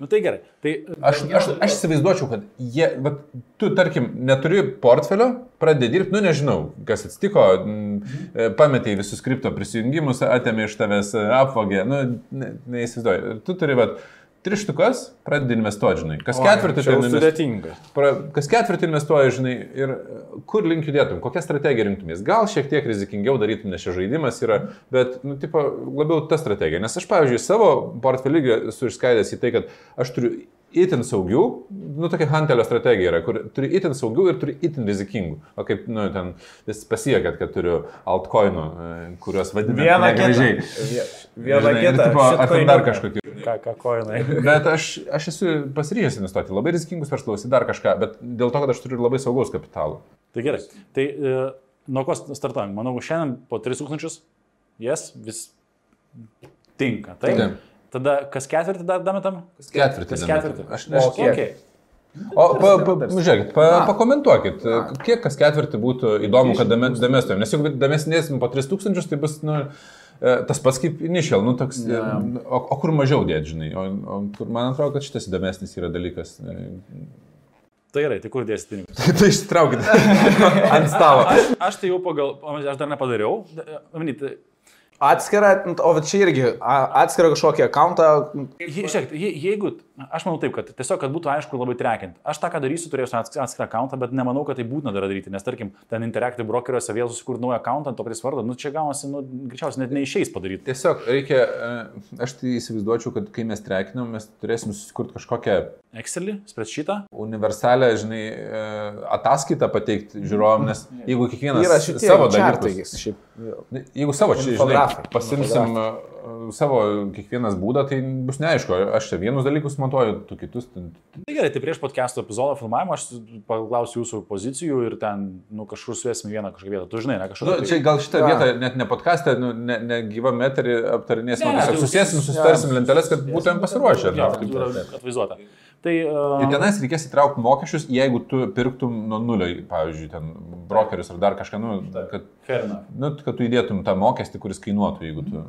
Nu tai gerai. Tai, Aš, aš, aš įsivaizduočiau, kad jie, bet tu, tarkim, neturi portfelio, pradedi dirbti, nu nežinau, kas atsitiko, mm, pametėjai visus kripto prisijungimus, atėmė iš tavęs, e, apvogė, nu, ne, neįsivaizduoju. Tu turi, bet, tris štukas, pradedi investuoti, žinai. Kas ketvirtį čia jau ten invest- sudėtinga. pra, kas ketvirtį investuoji, žinai, ir e, kur link judėtum, kokią strategiją rinktumės. Gal šiek tiek rizikingiau darytum, nes čia žaidimas yra, bet, nu, tipo, labiau ta strategija. Nes aš, pavyzdžiui, savo portfelį esu išskaidęs į tai, kad aš turiu itin saugių, nu, tokia hantelio strategija yra, kur turi itin saugių ir turi itin rizikingų. O kaip, nu, ten vis pasiekėt, kad turiu altcoinų, e, kuriuos vadinu Vieną negražiai. kitą. Vieną kitą. ar shitcoinų. ten dar kažkokių. ką, ką koinai. Bet aš, aš esu pasiryžęs investuoti labai rizikingus verslus, į dar kažką, bet dėl to, kad aš turiu labai saugaus kapitalo. Tai gerai. Tai e, nuo ko startuojam? Manau, šiandien po 3000 jas vis tinka. Taip. Taip. Tada kas ketvirtį dar dametam? Ketvirtį. Kas ketvirtį? Aš nežinau. O kiek? Okay. O, pa, pa, žiūrėkit, pa, pakomentuokit, kiek kas ketvirtį būtų įdomu, kad dame- damestumėm. Nes jeigu damesnėsim po 3000, tai bus, nu, e, tas pats kaip initial, nu, toks, e, o, o kur mažiau dėt, žinai. O, o kur, man atrodo, kad šitas įdomesnis yra dalykas. E, Tai gerai, tai kur dėsi pinigus? tai ištraukit ant stalo. Aš, aš tai jau pagal, aš dar nepadariau. Manyt, Atskira, o va čia irgi a- atskira kažkokią akantą. Žiūrėk, je- jeigu, aš manau taip, kad tiesiog, kad būtų aišku ir labai trekinti. Aš tą, ką darysiu, turėsiu ats- atskirą akantą, bet nemanau, kad tai būtina dar daryti, nes tarkim, ten Interactive brokeriuose vėl susikurti naują akantą, to pris vardą, nu čia gaunasi, nu, greičiausiai net neišeis padaryti. Tiesiog reikia, e, aš tai įsivaizduočiau, kad kai mes trekinam, mes turėsim susikurti kažkokią Excelį, spreadsheetą. universalę, žinai, e, ataskaitą pateikti žiūrovam, nes jeigu kiekvienas Yra šitie savo dalykus, Šiaip. jeigu savo, čia, žinai, pasimsim e, savo kiekvienas būdą, tai bus neaišku, aš čia vienus dalykus montuoju, tu kitus. Tai gerai, tai prieš podcast'o epizodo filmavimą aš paklausiu jūsų pozicijų ir ten, nu, kažkur suėsim vieną kažkokią vietą. Tu žinai, ne kažkur. Nu, čia gal šitą Jo. vietą net ne podcast'e, nu, ne, ne gyvam eterį aptarinėsim, Ne, tiesiog susėsim, susitarsim lenteles, kad būtumėm pasiruošę. Tai yra atvaizduota. Tai... Ir Uh, tenais reikės įtraukti mokesčius, jeigu tu pirktum nuo nulio, pavyzdžiui, ten brokerius ar dar kažką, nu, kad, enough. nu, kad tu įdėtum tą mokestį, kuris kainuotų, jeigu tu...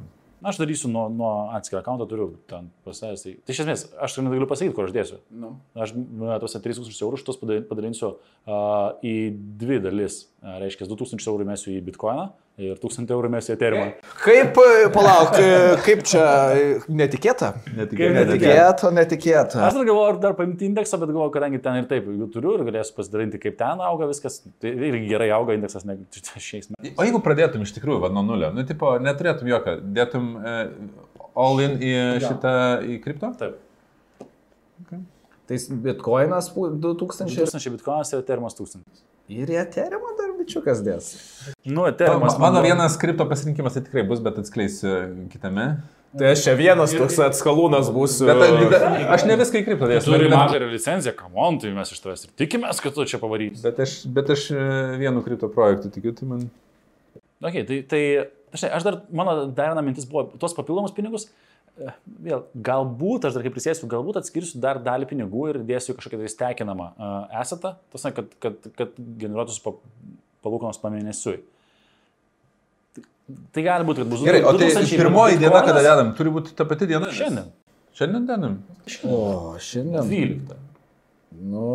Aš darysiu nuo, nuo atskirą akantą, turiu ten pasavęs. Tai, tai iš esmės, aš negaliu pasakyti, kur aš dėsiu. Nu. Aš na, tuose 3000 eurų šitos pada- padalinsiu uh, į dvi dalis. Uh, reiškia, 2000 eurų mėsiu į bitkoiną ir 1000 eurų mėsiu į eterimą. Kaip, e, palauk, e, kaip čia e, netikėta? Kaip Netikėta, netikėta. Aš dar galvoju, ar dar paimti indeksą, bet galvoju, kadangi ten ir taip jų turiu ir galėsiu pasidalinti, kaip ten auga viskas. Tai irgi gerai auga indeksas, ne šiais metais. O jeigu pradėtum iš tikrųjų va, nuo nulio, nu, tipo, neturėtum jokio, dėtum e, all in į šitą, į kripto? Taip. Tai bitkoinas pu- 2000 ir... 1000 bitkoinas ir eterimas 1000. Ir į eterimą dar bičiukas dės. Nu, Ma- eterimas. Mano vienas kripto pasirinkimas tai tikrai bus, bet atskleisiu kitame. Tai aš čia vienas toks atskalūnas būsiu. Bet, bet aš ne viską į kripto dėsiu. Turi bet- mažą licenciją, kamon, tai mes iš tavęs ir tikimės, kad tu čia pavarysi. Bet aš, bet aš e, vienu kripto projektu tikiu, tai man... Okay, tai, tai žinai, aš dar, mano dar viena mintis buvo, tuos papildomus pinigus, e, vėl, galbūt, aš dar kaip prisėsiu, galbūt atskirsiu dar dalį pinigų ir dėsiu į kažkokią tai stekinamą uh, esetą, tas, kad, kad, kad generuotųsi palūkanos pamėnesiui. Tai, gali būti, kad bus Gerai, o tai 2000 pirmoji diena, kada dedam, turi būti ta pati diena? Šiandien. Šiandien dedam. O, šiandien. 12. Nu,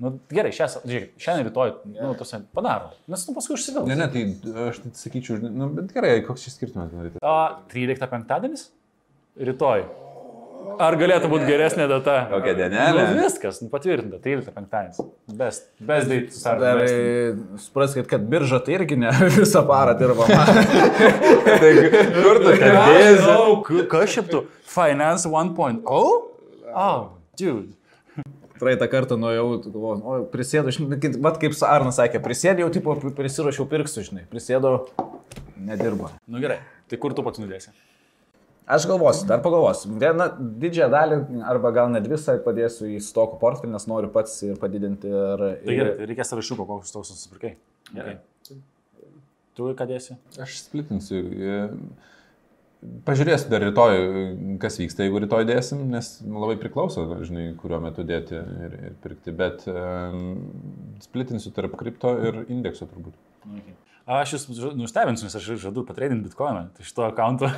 Nu, gerai, šią, sa- žiūrėk, šiandien rytoj, nu, tos padaro. Nes tu paskui užsivėl. Ne, ne, tai aš tai sakyčiau, nu, bet gerai, koks šis skirtumas. O 13 penktadienis? Rytoj. Ar galėtų būti geresnė data? Kokia dienelė? Nu, viskas, nu, patvirtinta, 13 penktadienis. Best, best date to start. dar best. e, supraskit, kad birža tai irgi ne visą parą dirbama. Tai kur tu kalbėsi? Žinau, Kas tu? Finance 1.0? Oh, dude. Praeitą kartą nuėjau, galvoju, o prisėdu, vat kaip Arnas sakė, prisėdėjau, tipo, prisirašiau pirksiu, žinai, prisėdau, nedirba. Nu gerai, tai kur tu pats nudėsi? Aš galvosiu, dar pagalvosiu. Vieną didžiąją dalį, arba gal net visą padėsiu į stokų portfelį, nes noriu pats ir padidinti. Ir, Tai gerai, tai reikės sąrašiuko, kokius tau susipirkai. Okay. Tu ką dėsi? Aš splitinsiu. Pažiūrėsiu dar rytoj, kas vyksta, jeigu rytoj dėsim, nes labai priklauso, žinai, kuriuo metu dėti ir, ir pirkti, bet um, splitinsiu tarp kripto ir indekso turbūt. Okay. Aš jūs nustebinsiu, nes aš žadu patreidinti bitkoiną tai iš to akanto.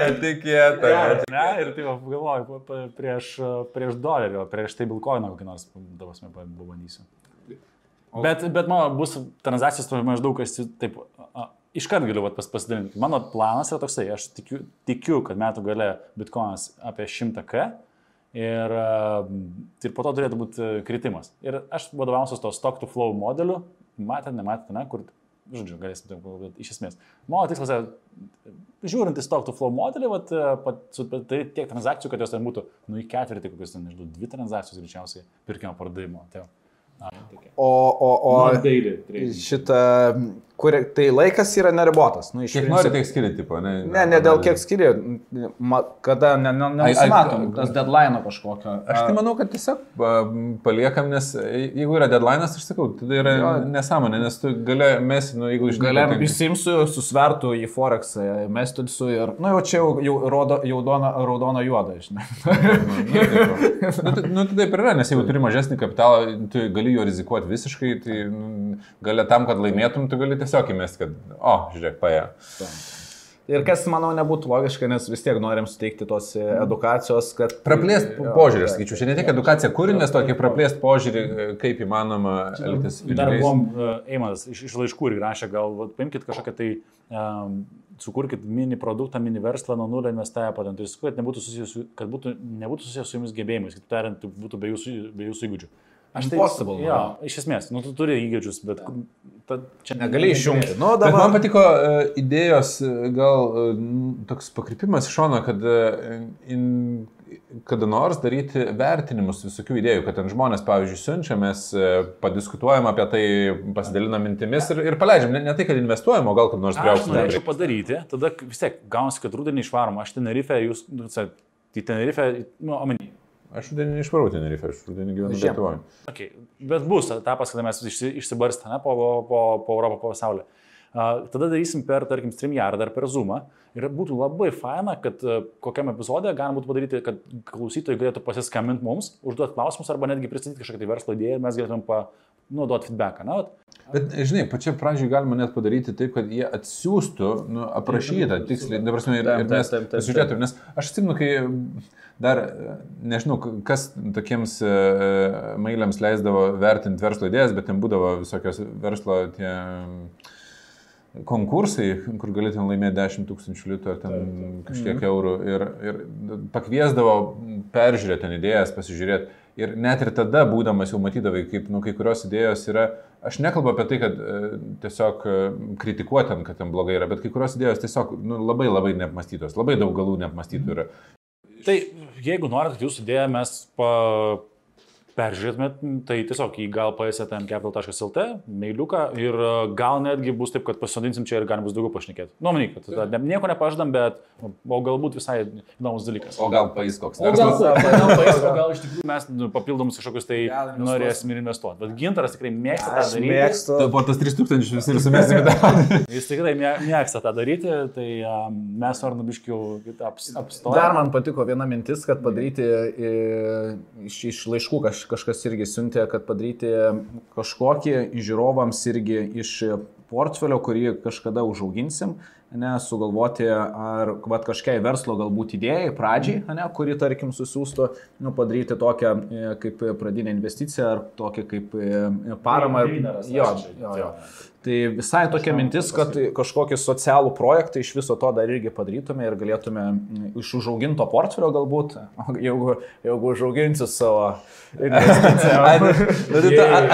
Netikėta. ne, ir tai galvoju, prieš, prieš dolerį, o prieš tai bitkoiną kokį nors, davas, pabandysiu. Bet, bet mano bus transakcijos tai maždaug, kas taip, iškart galiu vat, pas, pasidalinti. Mano planas yra toksai, aš tikiu, tikiu kad metų gale bitkoinas apie 100 k ir, a, ir po to turėtų būti kritimas. Ir aš vadovausiu to stock to flow modeliu, matėte, nematėte, ne, kur, žodžiu, galėsim taip kalbėti, iš esmės. Mano tikslas yra, žiūrint į stock to flow modelį, vat, a, pat, su, tai tiek transakcijų, kad jos ten būtų, nu, į ketvirtį, kokius ten, nežinau, dvi transakcijos greičiausiai pirkimo pardavimo. Tai. O, o, o trading. šitą, kur, tai laikas yra neribotas. Nu, iš Kiek nori, tiek skiri, tipo, ne? Ne, ne dėl kiek skiri, ma, kada ne, ne, ai, tas deadline kažkokio. Aš tai manau, kad tiesiog pa, paliekam, nes jeigu yra deadline'as, aš sakau, tai yra Jo. nesąmonė, nes tu gali mesi, nu, jeigu kad ten- įsimsiu, susvertų į Forexą, mestinsiu ir, na jau čia jau, jau rodo, jau dona, raudona juoda, žinai. Nu, tai, nu, tai taip yra, nes jeigu turi mažesnį kapitalą, tu gali jo rizikuoti visiškai, tai nu, gali tam, kad laimėtum, tu gali tiesiog įmesti, kad, o, žiūrėk, paėjo. Ir kas, manau, nebūtų logiška, nes vis tiek norim suteikti tos e, edukacijos, kad... Praplėst požiūrį, sakyčiau, čia ne tik edukacija kūrinės, tokį praplėst požiūrį, kaip įmanoma elgtis. Dar buvom, uh, Eimas iš, iš laiškų ir rašė, gal vat, paimkit kažkokią tai, um, sukurkit mini produktą, mini verslą nuo nulio investavę patentų, kad nebūtų susijęs su, kad būtų, nebūtų susijęs su jumis gebėjimais, kitaip tariant, tai būtų be jūsų, be jūsų įgūdžių. Impossible, Jo, iš esmės, nu tu turi įgūdžius, bet ta, čia Negali išjungti. Nu, Bet man dabar... patiko uh, idėjos, e, gal uh, toks pakrypimas iš šono, kad uh, in, kada nors daryti vertinimus visokių idėjų, kad ten žmonės, pavyzdžiui, siunčia, mes uh, padiskutuojam apie tai, pasidalinam mintimis ir, ir paleidžiam. Ne, ne tai, kad investuojam, o gal kaip nors Aš priauksim. norėčiau padaryti, tada vis tiek gaunasi, kad rudenį išvarom, aš Tenerife, jūs, nu, sa- į Tenerife, nu, omeny. Aš rudenį išvarau Tenerife, aš rudenį gyvenu. Lietuvoje. Okay. Bet bus etapas, kada mes išsi, išsibarstame po, po, po Europą, po pasaulį. Uh, tada darysim per, tarkim, StreamYard ar per Zoomą. Ir būtų labai faina, kad uh, kokiam epizodė galima būtų padaryti, kad klausytojai galėtų pasiskambinti mums, užduoti klausimus arba netgi pristatyti kažkokią tai verslo idėją ir mes galėtumėm pa, nu, duoti feedbacką. Na, vat. Bet, žinai, pačia pradžioje galima net padaryti taip, kad jie atsiųstų, nu, aprašytą tiksliai, dabar mes pasižiūrėtume, nes aš atsimenu, kai dar, nežinau, kas tokiems uh, mailiams leisdavo vertinti verslo idėjas, bet ten būdavo visokios verslo tie konkursai, kur galėtum laimėti 10 tūkstančių litų ar ten kažkiek eurų ir, ir pakviesdavo peržiūrėti ten idėjas, pasižiūrėti. Ir net ir tada, būdamas jau matydavai, kaip nu, kai kurios idėjos yra, aš nekalbu apie tai, kad e, tiesiog e, kritikuoti, ten, kad ten blogai yra, bet kai kurios idėjos tiesiog nu, labai labai neapmastytos, labai daug galų neapmastytų yra. Tai jeigu norit, kad jūsų idėją mes pa, peržiūrėtumėt, tai tiesiog į gal psatmcapital.lt, mailiuką ir e, gal netgi bus taip, kad pasodinsim čia ir galim bus daugiau pašnekėti. Nu, manyt, kad tada ne- nieko nepažadam, bet o galbūt visai įdomus dalykas. O gal pais koks O gal, gal, gal, gal iš tikrųjų mes nu, papildomus kažkokius tai norėsim ir investuoti. Bet gintaras tikrai mėgsta tą daryti. mėgstu. Po tas 3000 visi ir sumėsime tą. Jis tikrai mė- mėgsta tą daryti, tai um, mes norim biškiau aps, apstoti. Dar man patiko viena mintis, kad padaryti e, iš, iš laiškų kaž, kažkas irgi siuntė, kad padaryti kažkokį žiūrovams irgi iš portfelio, kurį kažkada užauginsim, ne, sugalvoti ar vat, kažkiai verslo galbūt idėjai, pradžiai, ne, kuri tarkim susiūstų, nu, padaryti tokią e, kaip pradinę investiciją ar tokią kaip e, paramą. Jo, jo, jo. Tai visai tokia mintis, kad kažkokį socialų projektą iš viso to dar irgi padarytume ir galėtume iš užauginto portfelio galbūt, jeigu, jeigu užauginsiu savo investiciją.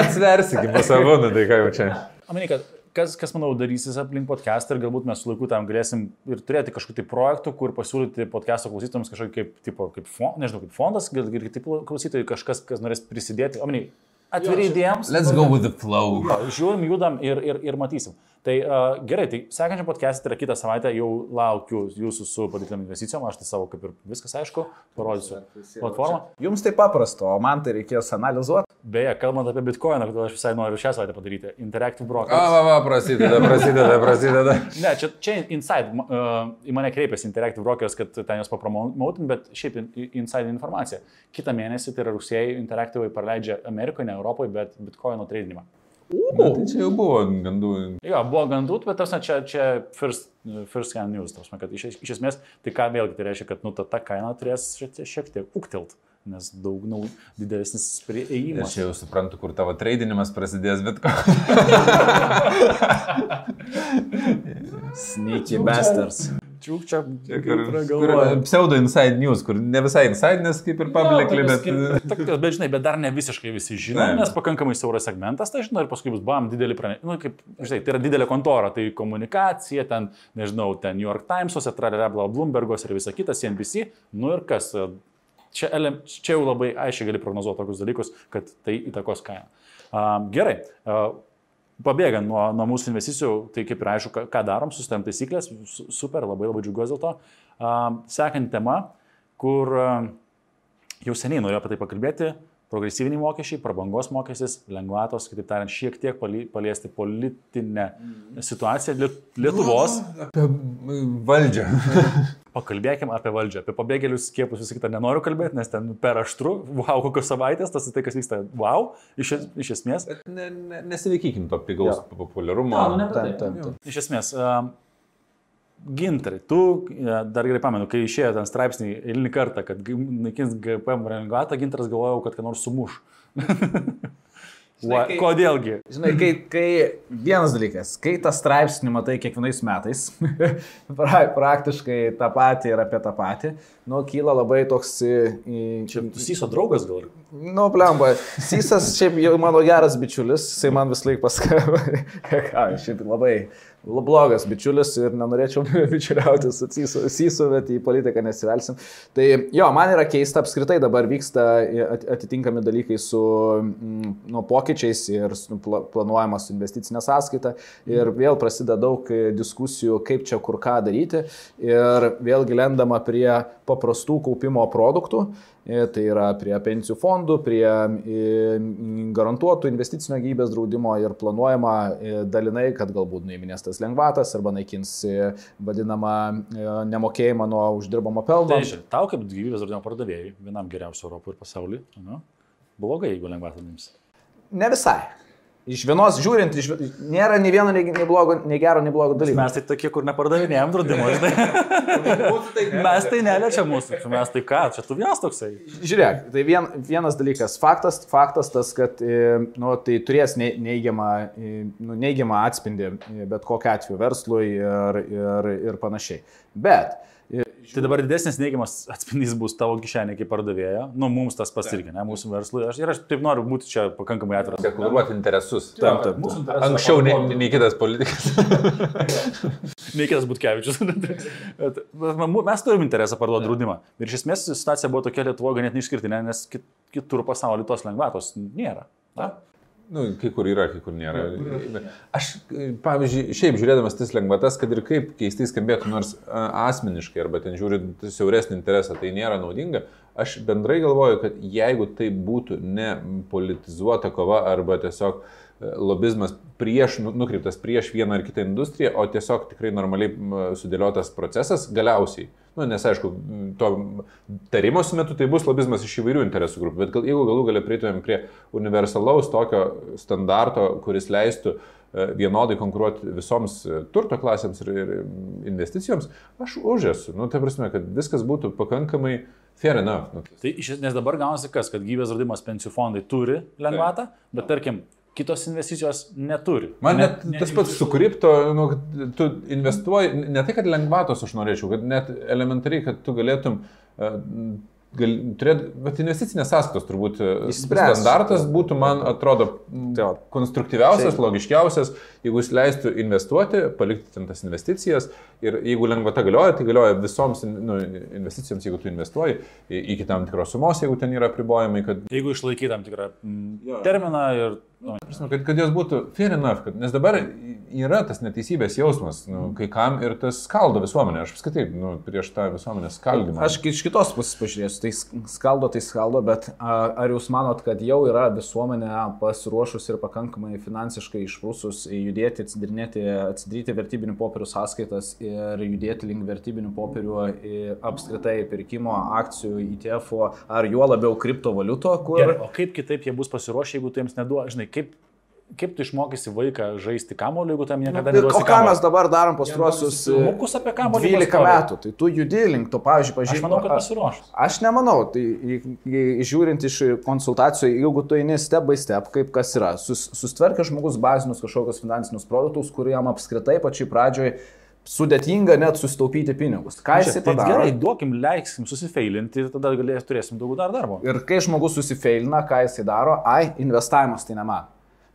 Atsiversi iki pasavų, nu tai ką jau čia. Amani, kad kas, kas, manau, darysis aplink podcastą ir galbūt mes su laiku tam galėsim ir turėti kažkokių tai projektų, kur pasiūlyti podcast'o klausytojams kažkokį kaip, tipo, kaip, fond, nežinau, kaip fondas, gal ir kiti klausytojai, kažkas, kas norės prisidėti. Amani, atviri idėjams. Let's go with the flow. Žiūrim, judam ir, ir, ir matysim. Tai uh, gerai, tai sekančią podcast'ą, tai yra kitą savaitę, jau laukiu jūsų su padarytam investicijom, aš tai savo kaip ir viskas aišku, parodysiu platformą. Jums tai paprasta, o man tai reikės analizuoti. Beje, kalbant apie bitkoiną, kodėl aš visai noriu šią savaitę padaryti. Interactive broker. A, va, va, prasideda, prasideda, prasideda. Ne, čia, čia inside, uh, į mane kreipėsi Interactive Brokers, kad ten jos papromautin, bet šiaip in- inside informacija. Kitą mėnesį, tai yra rugsėjai, Interactive praleidžia Amerikoje, ne Europoje, bet bitkoino tradingimą. Na, tai čia jau buvo gandų. Jo, buvo gandų, bet tas, čia, čia first, first hand news, tas, kad iš, iš esmės, tai ką vėlgi tai reiškia, kad nu, ta, ta kaina turės šiek, šiek tiek uktelt, nes daug nu, didesnis Aš prieimas. jau suprantu, kur tavo tradinimas prasidės, bet ko. Sneaky bastards. Čiūk čia, Kur, kur pseudo inside news, kur ne visai inside, nes kaip ir publicly, bet... Tokios, bet žinai, bet dar ne visiškai visi žino, Ne. nes pakankamai siauras segmentas, tai žinau, ir paskui bus bam, didelį pranešimą. Nu, kaip, žinai, tai yra didelė kontora, tai komunikacija, ten, nežinau, ten New York Times'ose, Trarabla, Bloomberg'os ir visa kita, CNBC. Nu ir kas, čia, čia jau labai aiškiai gali prognozuoti tokius dalykus, kad tai įtakos kainą. Um, gerai. Uh, Pabėgant nuo, nuo mūsų investicijų, tai kaip ir aišku, ką, darom, susitarėm taisyklės, su- super, labai labai džiugiuosi dėl to. Um, sekant tema, kur jau seniai norėjau apie tai pakalbėti. Progresyviniai mokesčiai, prabangos mokestis, lengvatos, kitaip tariant, šiek tiek pali- paliesti politinę situaciją Liet- Lietuvos. Apie valdžią. Pakalbėkime apie valdžią, apie pabėgėlius, skiepus, visą kitą nenoriu kalbėti, nes ten per aštru, wow, kokios savaitės, tas tai, kas vyksta, wow, iš, iš esmės. Bet ne, ne, nesiveikykim to pigaus Jo. populiarumo. Taip, taip, taip. Iš esmės, um, gintarai, tu e, dar gerai pamenu, kai išėjo ten straipsniai eilinį kartą, kad naikins GPM lengvatą, gintaras galvojau, kad ką nors sumuš. Va, kai- kodėlgi? Žinai, kai, kai vienas dalykas, kai tą straipsnį matai kiekvienais metais, pra, praktiškai tą patį ir apie tą patį, nu, kyla labai toks... į- Čia Syso draugas gal? Nu, blemba, Sysas šiaip jau mano geras bičiulis, jisai man vis laik paskambino. Ką, šiaip labai blogas bičiulis ir nenorėčiau bičiuliauti su Sysu, bet į politiką nesivelsim. Tai jo, man yra keista, apskritai dabar vyksta at- atitinkami dalykai su mm, nu, pokyčiais ir pla- planuojama su investicinė sąskaita ir vėl prasideda daug diskusijų, kaip čia kur ką daryti ir vėlgi lendama prie paprastų kaupimo produktų. E, Tai yra prie pensijų fondų, prie e, garantuotų investicinio gyvybės draudimo ir planuojama e, dalinai, kad galbūt nuiminės tas lengvatas arba naikins vadinamą nemokėjimą nuo uždirbamo pelno. Tai žiūrėk, tau kaip gyvybės draudimo pardavėjai, vienam geriausiu Europoje ir pasaulyje, nu, blogai, jeigu lengvatą nims. Ne visai. Iš vienos žiūrint, iš, nėra nei vieno, nei, nei, blogo, nei gero, nei blogo dalyko. Mes tai tokie, kur nepardavinėjom draudimo, žinai. Mes tai neliečia mūsų, mes tai ką, čia tu vienas toksai. Žiūrėk, tai vien, vienas dalykas, faktas, faktas tas, kad e, nu, tai turės nei- neigiamą, e, nu, neigiamą atspindį e, bet kokiu atveju verslui ir, ir, ir panašiai. Bet e, Tai dabar didesnis neigiamas atspindys bus tavo kišenė kaip pardavėjo, nu mums tas pats irgi, ne, mūsų verslui. Aš, ir aš taip noriu būti čia pakankamai atviras. Deklaruoti interesus. Taip, taip, Mūsų taip. interesas Anksčiau nei, nei kitas politikas. Nei kitas Butkevičius. Mes turim interesą parduoti draudimą. Ir iš esmės situacija buvo tokia Lietuvoje ganėtinai išskirtinė, nes kit- kitur pasaulyje tos lengvatos nėra. Na? Nu, kai kur yra, kai kur nėra. Aš, pavyzdžiui, šiaip žiūrėdamas tas lengvatas, kad ir kaip keistai skambėtų, nors asmeniškai, arba ten žiūrint siauresnį interesą, tai nėra naudinga, aš bendrai galvoju, kad jeigu tai būtų ne politizuota kova arba tiesiog e, lobizmas prieš, nu- nukreiptas prieš vieną ar kitą industriją, o tiesiog tikrai normaliai sudėliotas procesas, galiausiai, nu, nes aišku, to tarimosi metu tai bus lobizmas iš įvairių interesų grupių, bet gal, jeigu galų galia prieitumėm prie universalaus tokio standarto, kuris leistų e, vienodai konkuruoti visoms e, turto klasėms ir, ir investicijoms, aš už esu. Nu, tai prasme, kad viskas būtų pakankamai fair enough. Nu, Tai iš esmės dabar gaunasi kas, kad gyvės draudimas pensijų fondai turi lengvatą, bet tarkim, kitos investicijos neturi. Man Ne- net ne- tas pats su kripto, nu, tu investuoji, ne tai, kad lengvatos aš norėčiau, kad net elementariai, kad tu galėtum uh, gal, turėt, bet investicinės sąskaitos turbūt e, Išspręs. standartas būtų, man atrodo, m, Tai konstruktyviausias, Šiaip. logiškiausias, jeigu jis leistų investuoti, palikti ten tas investicijas ir jeigu lengvata galioja, tai galioja visoms nu, investicijoms, jeigu tu investuoji, iki tam tikros sumos, jeigu ten yra apribojimai, kad Jeigu išlaikyt tam tikrą mm, terminą ir... Nu, Prasme, kad, kad jos būtų fair enough, kad, nes dabar yra tas neteisybės jausmas, nu, kai kam ir tas skaldo visuomenę. Aš apskritai nu, prieš tą visuomenės skaldymą. Aš iš kitos pusės pažiūrėsiu, tai skaldo, tai skaldo, bet ar jūs manot, kad jau yra visuomenė pasiruošus ir pakankamai finansiškai išprūsus judėti, atsidaryti vertybinių popierių sąskaitas ir judėti link vertybinių popierių apskritai pirkimo akcijų, ETF, ar juo labiau kriptovaliuto, kur... Gerai, o kaip kitaip jie bus pasiruošę, jeigu tu jiems neduoda, žinai, kaip kaip tu išmokysi vaiką žaisti kamoliu, jeigu tam niekada nu, neduosi. O ką mes dabar darom pastruosius Mokus apie kamoliu. 12 metų, tai tu judi link to, pavyzdžiui, pažiūrėk. Aš manau, kad pasiruošęs. Aš nemanau, tai žiūrint iš konsultacijų, jeigu tu eini step by step, kaip kas yra, sus, sustverkia žmogus bazinius kažkokius finansinius produktus, kuriam apskritai pačiai pradžioj sudėtinga net susitaupyti pinigus. Ką jisai tai padaro? Gerai, duokim, leiksim susifeilinti tada galės, turėsim daugiau dar darbo. Ir kai žmogus susifeilina, ką jisai daro, ai, investavimas tai ne man.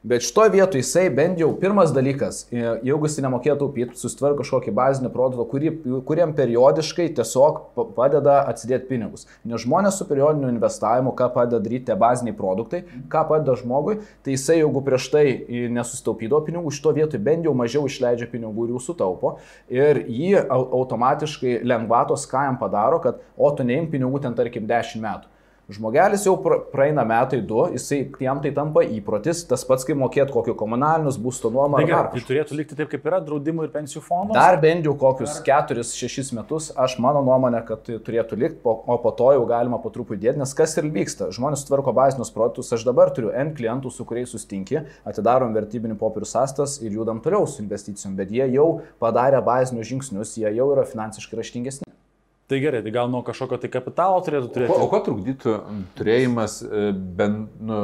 Bet šitoje vietoje jisai bent jau pirmas dalykas, jeigu jisai nemokėtų taupyti, susitvarko kažkokį bazinį produktą, kurį, kuriam periodiškai tiesiog padeda atsidėti pinigus. Nes žmonės su periodiniu investavimu, ką padeda daryti tie baziniai produktai, ką padeda žmogui, tai jisai jeigu prieš tai nesusitaupydavo pinigų, šito vietoje bent jau mažiau išleidžia pinigų ir jų sutaupo. Ir jį automatiškai lengvatos ką jam padaro, kad o tu neim pinigų ten tarkim 10 metų. Žmogelis jau praeina metai du, jisai jam tai tampa įprotis, tas pats kaip mokėti kokio komunalinius būsto nuomą. Tai, gerai, tai turėtų likti taip, kaip yra draudimų ir pensijų fondų. Dar bent jau kokius 4-6 metus, aš mano nuomonė, kad tai turėtų likti, o po to jau galima po truputį dėti, nes kas ir vyksta. Žmonės tvarko bazinius produktus, aš dabar turiu N klientų, su kuriais sustinki, atidarom vertybinių popierių sąstas ir judam toliau su investicijom, bet jie jau padarė bazinius žingsnius, jie jau yra finansiškai raštingesni. Tai gerai, tai gal nuo kažkokio tai kapitalo turėtų turėti. O, o ko trukdytų turėjimas e, ben, nu,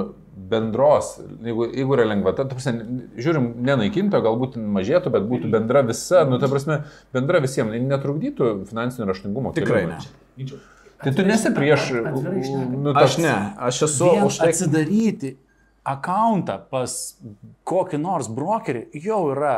bendros, jeigu, jeigu yra lengvata, ta prasme, žiūrim, nenaikinto, galbūt mažėtų, bet būtų bendra visa, nu, ta prasme, bendra visiems, netrukdytų finansinio raštingumo. Tikrai ne. Tai tu nesi prieš... Nu, tas... Aš ne, aš esu už tai. Atsidaryti akantą pas kokį nors brokerį jau yra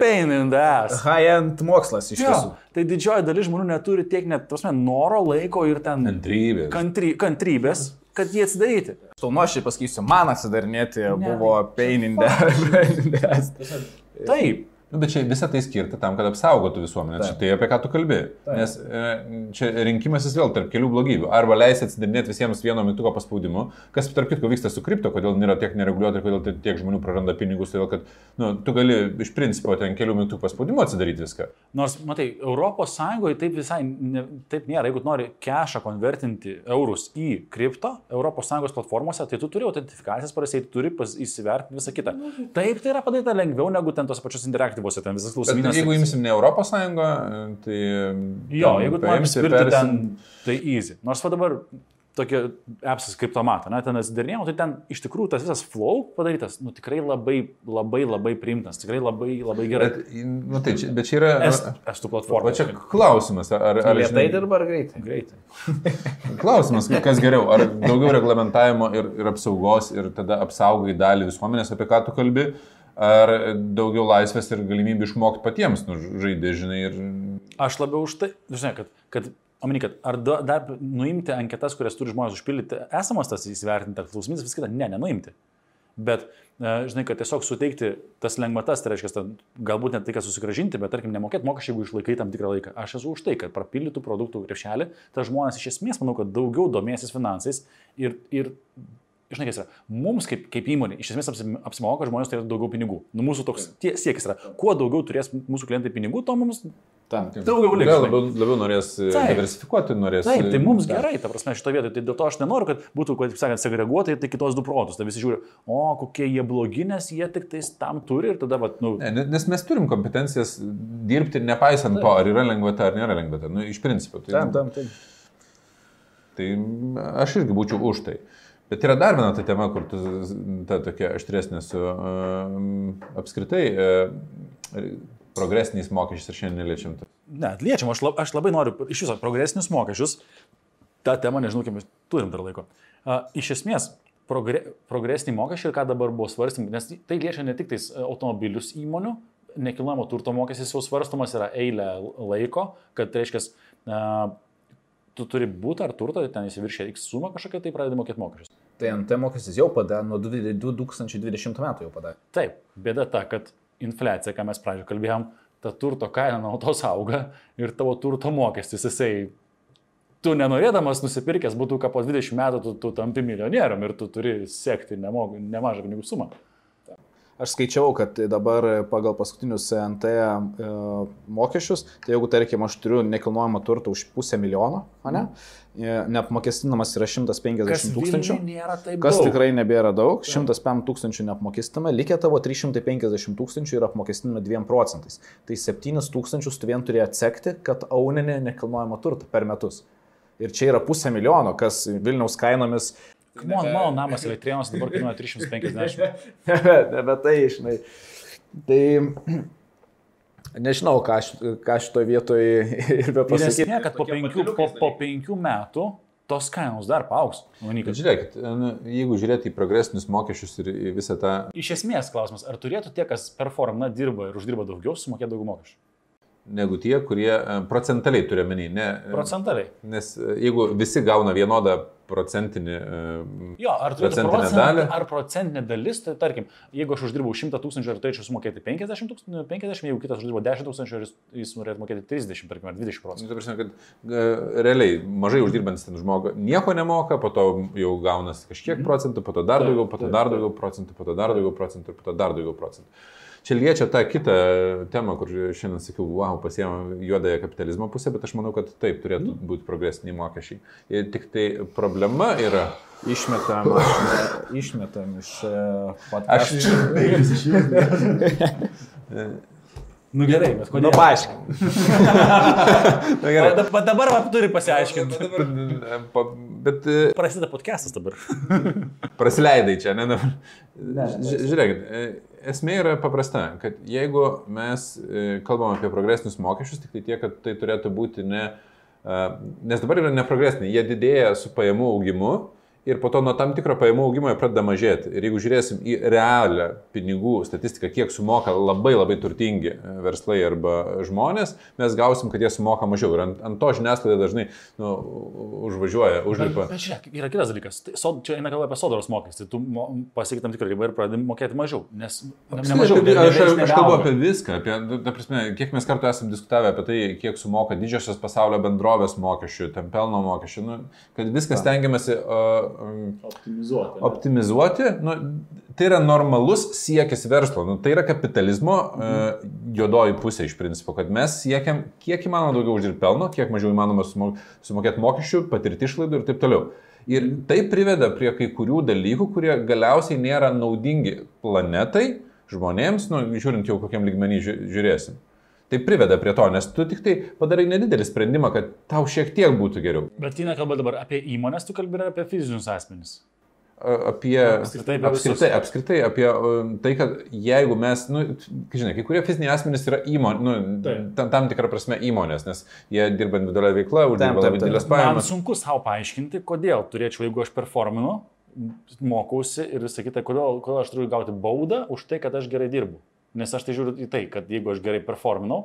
Pain in the ass. High-end mokslas iš tiesų. Tai didžioji dalis žmonių neturi tiek net, tos men, noro, laiko ir ten... Kantrybės. Kantry, kantrybės, kad jie atsidaryti. Štai nuoširdžiai pasakysiu, man atsidarinėti ne, buvo pain in the ass. Taip. Nu, bet čia visą tai skirta tam, kad apsaugotų visuomenę. Taip. Čia tai apie ką tu kalbi. Taip. Nes e, čia rinkimasis vėl tarp kelių blogybių. Arba leisi atsidarinėti visiems vieno mygtuko paspaudimu, kas tarp kitko vyksta su kripto, kodėl nėra tiek nereguliuota ir kodėl tiek žmonių praranda pinigus, todėl kad nu, tu gali iš principo ten kelių mygtukų paspaudimu atsidaryti viską. Nors, matai, Europos Sąjungoje taip visai ne, taip nėra. Jeigu nori kešą konvertinti eurus į kripto Europos Sąjungos platformose, tai tu turi autentifikacijas parašyti, turi įsivertinti visą kitą. Taip, tai yra padaryta lengviau negu ten tos pačios interaktyvos derybose ten visas klausimynas. Jeigu imsim ne Europos Sąjungą, tai... Jo, jeigu paimsi persim... ten, tai easy. Nors va dabar tokie appsas kriptomatą, ne, ten atsidarinėjau, tai ten iš tikrųjų tas visas flow padarytas, nu tikrai labai, labai, labai priimtas, tikrai labai, labai gerai. Bet, nu, tai čia, bet čia yra... Estų platforma. O čia klausimas, ar... ar lietai dirba ar greitai? Greitai. klausimas, kas geriau, ar daugiau reglamentavimo ir, ir apsaugos ir tada apsaugai dalį visuomenės, apie ką tu kalbi, ar daugiau laisvės ir galimybių išmokti patiems, nu, žaidė, žinai. Ir... Aš labiau už tai, žinai, kad, kad Omeny, kad ar da, dar nuimti anketas, kurias turi žmonės užpildyti, esamas tas įsivertinti, klausimys, viską ne, nenuimti. Bet, e, žinai, kad tiesiog suteikti tas lengvatas, tai reiškia, ta, galbūt net tai, kad susigražinti, bet, tarkim, nemokėti mokesčių, jeigu išlaikai tam tikrą laiką. Aš esu už tai, kad prapildytų produktų krepšelį, tas žmonės iš esmės, manau, kad daugiau domėsis finansais ir, ir žinai, kas yra, mums kaip, kaip įmonė iš esmės apsimoka žmonės turėti daugiau pinigų. Nu, mūsų toks tie, siekis yra, kuo daugiau turės mūsų klientai pinigų, to mums Tam, daugiau liks. Labiau, labiau norės e, Taip. diversifikuoti, norės. Taip, tai mums ta. gerai, ta prasme, šito vietoje. Tai dėl to aš nenoriu, kad būtų, kaip sakant, segreguotai, tai kitos du protus. Tai visi žiūri, o kokie jie blogi, nes jie tik tais tam turi ir tada, vat, nu. Ne, nes mes turim kompetencijas dirbti nepaisant taip. to, ar yra lengvata ar nėra lengvata. Nu, iš principo. Tai, tam, tam, taip. Tai aš irgi būčiau už tai. Bet yra dar viena ta tema, kur tu, ta tokia aštresnė su uh, apskritai uh, progresiniais mokesčiais ir šiandien neliečiam. Ne, liečiam, aš, lab, aš labai noriu iš viso progresinius mokesčius. Ta tema, nežinau, kiek mes turim dar laiko. Uh, iš esmės, progre, progresiniai mokesčiai, ką dabar buvo svarstymai, nes tai liečia ne tik tais automobilius įmonių, nekilnojamo turto mokestis jau svarstomas yra eilę laiko, kad reiškia, uh, tu turi būti ar turtą, ten įsiviršė X sumą kažkokią, tai pradedi mokėti mokesčius. Tai NT mokestis jau padarė, nuo 2020 metų jau padarė. Taip, bėda ta, kad infliacija, ką mes pradžioje kalbėjom, ta turto kaina nuolatos auga ir tavo turto mokestis, jisai, tu nenorėdamas nusipirkęs būtų, ką po 20 metų tu, tu tampi milijonierium ir tu turi sekti nemažą pinigų sumą. Aš skaičiau, kad dabar pagal paskutinius CNT e, mokesčius, tai jeigu, tarkim, aš turiu nekilnojamą turtą už pusę milijono, ne, e, neapmokestinamas yra 150 tūkstančių, kas daug. tikrai nebėra daug, 105 tūkstančių neapmokestinama, likę tavo 350 tūkstančių yra apmokestinama 2 procentais. Tai 7 tūkstančius tu vien turi atsekti, kad auninė nekilnojamą turtą per metus. Ir čia yra pusė milijono, kas Vilniaus kainomis Man, mano namas elektrėnas dabar kainuoja 350. nebe, nebe tai, žinai. Tai nežinau, ką, aš, ką šitoje vietoje ir be pasakyti. esmė, kad po penkių, po, po penkių metų tos kainos dar paaugs. Bet Manykit. žiūrėkit, nu, jeigu žiūrėti į progresinius mokesčius ir į visą tą... Iš esmės klausimas, ar turėtų tie, kas performna dirba ir uždirba daugiau, sumokėti daugiau mokesčių? negu tie, kurie e, procentaliai turi menį. Ne, Procentaliai. Nes e, jeigu visi gauna vienodą procentinį... e, Jo, ar turėtų Procentinę procent, dalį? ar procentinė dalis, tai tarkim, jeigu aš uždirbau 100 tūkstančių ir turėčiau sumokėti 50 tūkstančių, 50, jeigu kitas uždirbo 10 tūkstančių ir jis, norėtų mokėti 30, tarkim, ar 20 Nu, procentų. ta prasme, kad e, realiai mažai uždirbantis ten žmogus nieko nemoka, po to jau gaunasi kažkiek procentų, po to dar daugiau, po to dar daugiau procentų, po to dar daugiau procentų, po to dar daugiau procentų. Čia liečia tą kitą temą, kur šiandien sakiau, wow, pasiemam juodąją kapitalizmo pusę, bet aš manau, kad taip turėtų būti progresiniai mokesčiai. Ir tik tai problema yra, Išmetam, išmetam iš e, aš podcastų. Nu gerai, bet Nu, paaiškink. Na gerai. Dab- dabar va, turi pasiaiškinti. Bet, dabar, pa- bet e, Prasideda podcastas dabar. prasileidai čia, ne? dabar. Ži- Žiūrėkit, e, esmė yra paprasta, kad jeigu mes e, kalbam apie progresinius mokesčius, tik tai tiek, kad tai turėtų būti ne, e, nes dabar yra neprogresiniai, jie didėja su pajamų augimu ir po to nuo tam tikro pajamų augimo jie pradeda mažėti. Ir jeigu žiūrėsim į realią pinigų statistiką, kiek sumoka labai labai turtingi e, verslai arba žmonės, mes gausim, kad jie sumoka mažiau. Ir ant, ant to žiniasklaida dažnai nu, užvažiuoja, užlipa. Bet žiūrėk, yra kitas dalykas. Tai sod, čia eina kalba apie sodaros mokestį. Tu mo, pasieki tam tikrą ribą ir pradedi mokėti mažiau. Nes ne, Aš, nemažiau. aš, ne- aš, ne- aš kalbu apie viską, apie, nu, ta prasme, kiek mes kartu esame diskutavę apie tai, kiek sumoka didžiosios pasaulio bendrovės mokesčių, ten pelno mokesčių, nu, kad viskas stengiamasi uh, Optimizuoti. optimizuoti, nu, tai yra normalus siekis verslo, nu, tai yra kapitalizmo uh, juodoji pusė iš principo, kad mes siekiam kiek įmanoma daugiau uždirbti pelno, kiek mažiau įmanoma sumo- sumokėti mokesčių, patirti išlaidų ir taip toliau. Ir tai priveda prie kai kurių dalykų, kurie galiausiai nėra naudingi planetai, žmonėms, nu, žiūrint jau kokiam lygmenį žiū- žiūrėsim. Tai priveda prie to, nes tu tik tai padarai nedidelį sprendimą, kad tau šiek tiek būtų geriau. Bet tai nekalba dabar apie įmonės, tu kalbi ir apie fizinius asmenys. A- apie Apskritai apie visus. apskritai, apskritai apie um, tai, kad jeigu mes, nu, kai žinai, kai kurie fiziniai asmenys yra įmonės, nu, Taip. tam, tam tikrą prasme įmonės, nes jie dirba individualią veiklą, uždirba labai didelės Man pajamas. sunku savo paaiškinti, kodėl turėčiau, jeigu aš performinu, mokausi ir visą kitą, kodėl, kodėl aš turiu gauti baudą už tai, kad aš gerai dirbu. Nes aš tai žiūriu į tai, kad jeigu aš gerai performinau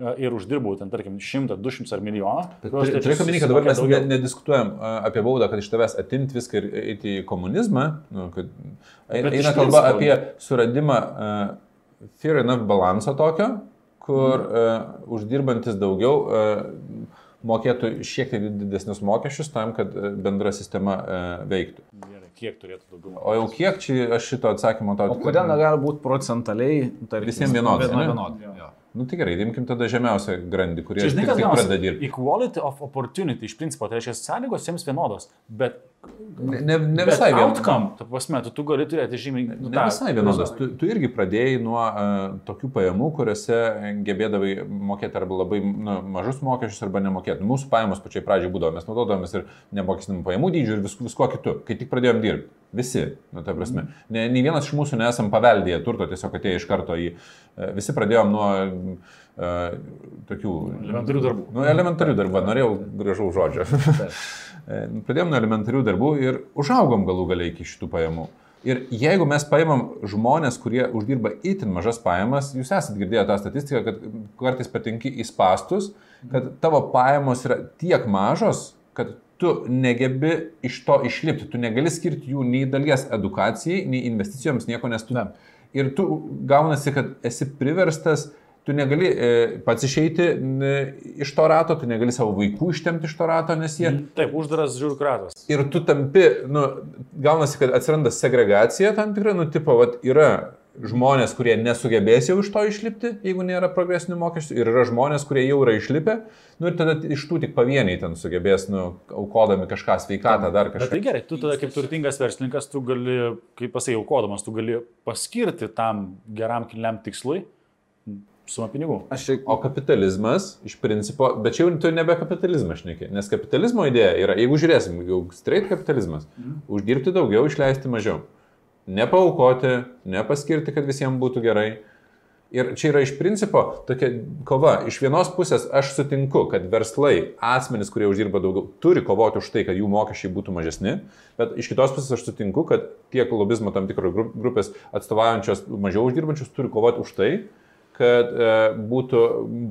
e, ir uždirbau ten, tarkim, 100, 200 ar milijoną, kodėl aš turėčiau Turėk omeny, kad dabar mes ne, nediskutuojam a, apie baudą, kad iš tavęs atimti viską ir eiti į komunizmą. Nu, kad eina kalba principo- apie suradimą uh, fair enough balanso tokio, kur uh, uždirbantis daugiau uh, mokėtų šiek tiek didesnius mokesčius tam, kad uh, bendra sistema uh, veiktų. Gerai, kiek turėtų daugiau? O jau kiek čia aš šito atsakymo tau O kodėl negali būti procentaliai? Tarkim, Visiem vienodai, Vienodai. jo. Nu tai gerai, imkim tada žemiausią grandį, kurie žinai, tik, tik pradeda dirbti. Equality of opportunity iš principo, tai reiškia sąlygos jiems vienodos, bet, Ne, ne, visai vienodas. outcome, tu prasme, tu, tu gali turėti žymiai... Nu, Ne visai vienodas. Tu, tu irgi pradėjai nuo uh, tokių pajamų, kuriuose gebėdavai mokėti arba labai nu, mažus mokesčius, arba nemokėti. Mūsų pajamos pačiai pradžiai būdavo, mes naudodavomės ir nemokestinamų pajamų dydžių ir vis, visko kitų, kai tik pradėjom dirbti. Visi, nu, ta prasme. Ne, nei vienas iš mūsų nesam paveldėję turto, tiesiog atėjo iš karto į... Uh, visi pradėjom nuo uh, tokių... Elementarių darbų. Nu, elementarių darbų, norėjau gražaus žodžio. E, Pradėjom nuo elementarių darbų ir užaugom galų galiai iki šitų pajamų. Ir jeigu mes paimam žmonės, kurie uždirba itin mažas pajamas, jūs esate girdėję tą statistiką, kad kartais patenki į spastus, kad tavo pajamos yra tiek mažos, kad tu negebi iš to išlipti, tu negali skirti jų nei dalies edukacijai, nei investicijoms, nieko, nes tu Ne. Ir tu gaunasi, kad esi priverstas, tu negali e, pats išeiti iš to rato, tu negali savo vaikų ištemti iš to rato, nes jie... Taip, uždaras žiūrų kratas. Ir tu tampi, nu, gaunasi, kad atsiranda segregacija tam tikra, nu, tipo, vat, yra žmonės, kurie nesugebės jau iš to išlipti, jeigu nėra progresinių mokesčių, ir yra žmonės, kurie jau yra išlipę, nu ir tada iš tų tik pavieniai ten sugebės, nu, aukodami kažką sveikatą, dar kažką. Bet tai gerai, tu tada kaip turtingas verslininkas, tu gali, kaip pasai, aukodamas, tu gali paskirti tam geram kilniam tikslui sumą pinigų. Aš čia... O kapitalizmas, iš principo, bet čia jau tu nebe kapitalizmas šneki, nes kapitalizmo idėja yra, jeigu žiūrėsim, jau straight kapitalizmas, mhm. uždirbti daugiau, išleisti mažiau nepaukoti, nepaskirti, kad visiems būtų gerai. Ir čia yra iš principo tokia kova. Iš vienos pusės aš sutinku, kad verslai, asmenys, kurie uždirba daugiau, turi kovoti už tai, kad jų mokesčiai būtų mažesni, bet iš kitos pusės aš sutinku, kad tiek lobizmo tam tikros grupės atstovaujančios mažiau uždirbančius turi kovoti už tai, kad e, būtų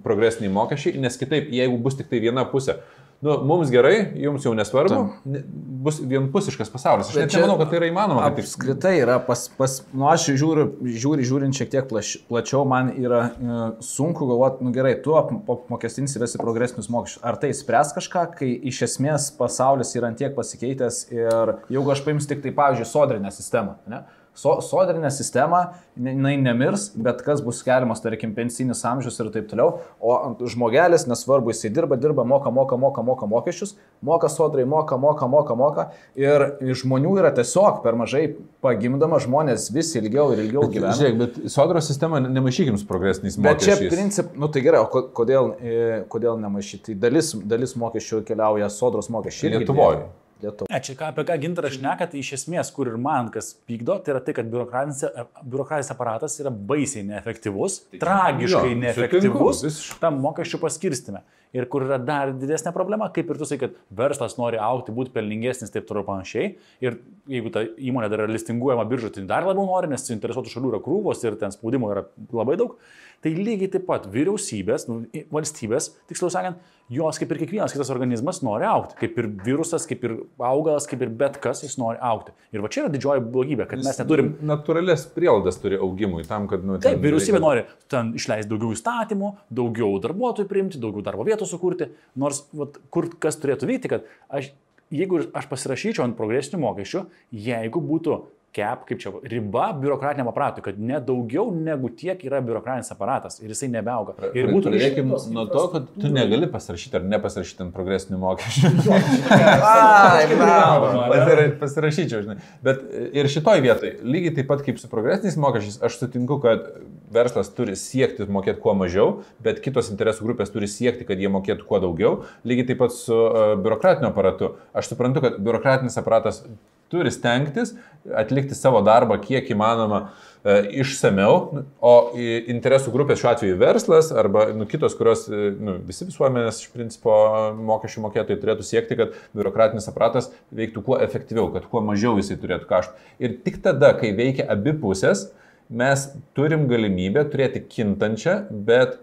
progresiniai mokesčiai, nes kitaip, jeigu bus tik tai viena pusė, nu, mums gerai, jums jau nesvarbu, Tam. bus vienpusiškas pasaulis. Aš net nemanau, kad tai yra įmanoma. Apskritai yra, pas, pas, nu, aš žiūriu, žiūri, žiūrint šiek tiek plaš, plačiau, man yra e, sunku galvoti, nu gerai, tu apmokestinsi visi progresinius mokesčius. Ar tai spręs kažką, kai iš esmės pasaulis yra antiek pasikeitęs ir jeigu aš paimsiu tik tai, pavyzdžiui, sodrinę sistemą, ne? So, sodrinę sistemą, jinai nemirs, bet kas bus keliamas, tarkim, pensinis amžius ir taip toliau, o žmogelis, nesvarbu, jisai dirba, dirba, moka, moka, moka, moka mokesčius, moka sodrai, moka, moka, moka, moka ir žmonių yra tiesiog per mažai pagimdama, žmonės vis ilgiau ir ilgiau gyvena. Žiūrėk, bet sodros sistema nemaišykim su progresiniais mokesčiais. Bet čia princip, nu tai gerai, o kodėl, e, kodėl nemaišyti? Dalis, dalis mokesčių keliauja sodros mokesčiai. Lietuvoje. Lietuva. Ne, čia ką, apie ką gintaras šneka, tai iš esmės, kur ir man kas pykdo, tai yra tai, kad biurokratinis, biurokratinis aparatas yra baisiai neefektyvus, tai, tragiškai jo, neefektyvus sutinku, tam mokesčių paskirstime. Ir kur yra dar didesnė problema, kaip ir tu sakai, kad verslas nori aukti, būti pelningesnis, taip toliau panašiai. Ir jeigu ta įmonė dar yra listinguojama biržoje, tai dar labiau nori, nes suinteresuotų šalių yra krūvos ir ten spaudimo yra labai daug. Tai lygiai taip pat vyriausybės, nu, valstybės, tiksliau sakant, jos kaip ir kiekvienas kitas organizmas nori aukti. Kaip ir virusas, kaip ir augalas, kaip ir bet kas, jis nori aukti. Ir va čia yra didžioji blogybė, kad mes neturim... Natūralias prielaidas turi augimui tam, kad... Nu, Taip, vyriausybė nori ten išleisti daugiau įstatymų, daugiau darbuotojų priimti, daugiau darbo vietų sukurti. Nors, va, kur kas turėtų vykti, kad aš, jeigu aš pasirašyčiau ant progresinių mokesčių, jeigu būtų cap, kaip čia, riba biurokratiniam aparatui, kad ne daugiau negu tiek yra biurokratinis aparatas ir jisai nebeauga. Ir būtų Pradėkim nuo to, kad tu negali pasirašyti ar nepasirašyti ant progresinių mokesčių. Pasirašyčiau, žinai. Bet ir šitoj vietoj, lygiai taip pat kaip su progresiniais mokesčiais, aš sutinku, kad verslas turi siekti mokėti kuo mažiau, bet kitos interesų grupės turi siekti, kad jie mokėtų kuo daugiau. Lygiai taip pat su uh, biurokratiniu aparatu. Aš suprantu, kad biurokratinis aparatas turi stengtis atlikti savo darbą kiek įmanoma e, išsameu, o interesų grupės šiuo atveju verslas arba nu, kitos, kurios e, nu, visi visuomenės iš principo mokesčių mokėtojai turėtų siekti, kad biurokratinis aparatas veiktų kuo efektyviau, kad kuo mažiau jisai turėtų kaštų. Ir tik tada, kai veikia abi pusės, mes turim galimybę turėti kintančią, bet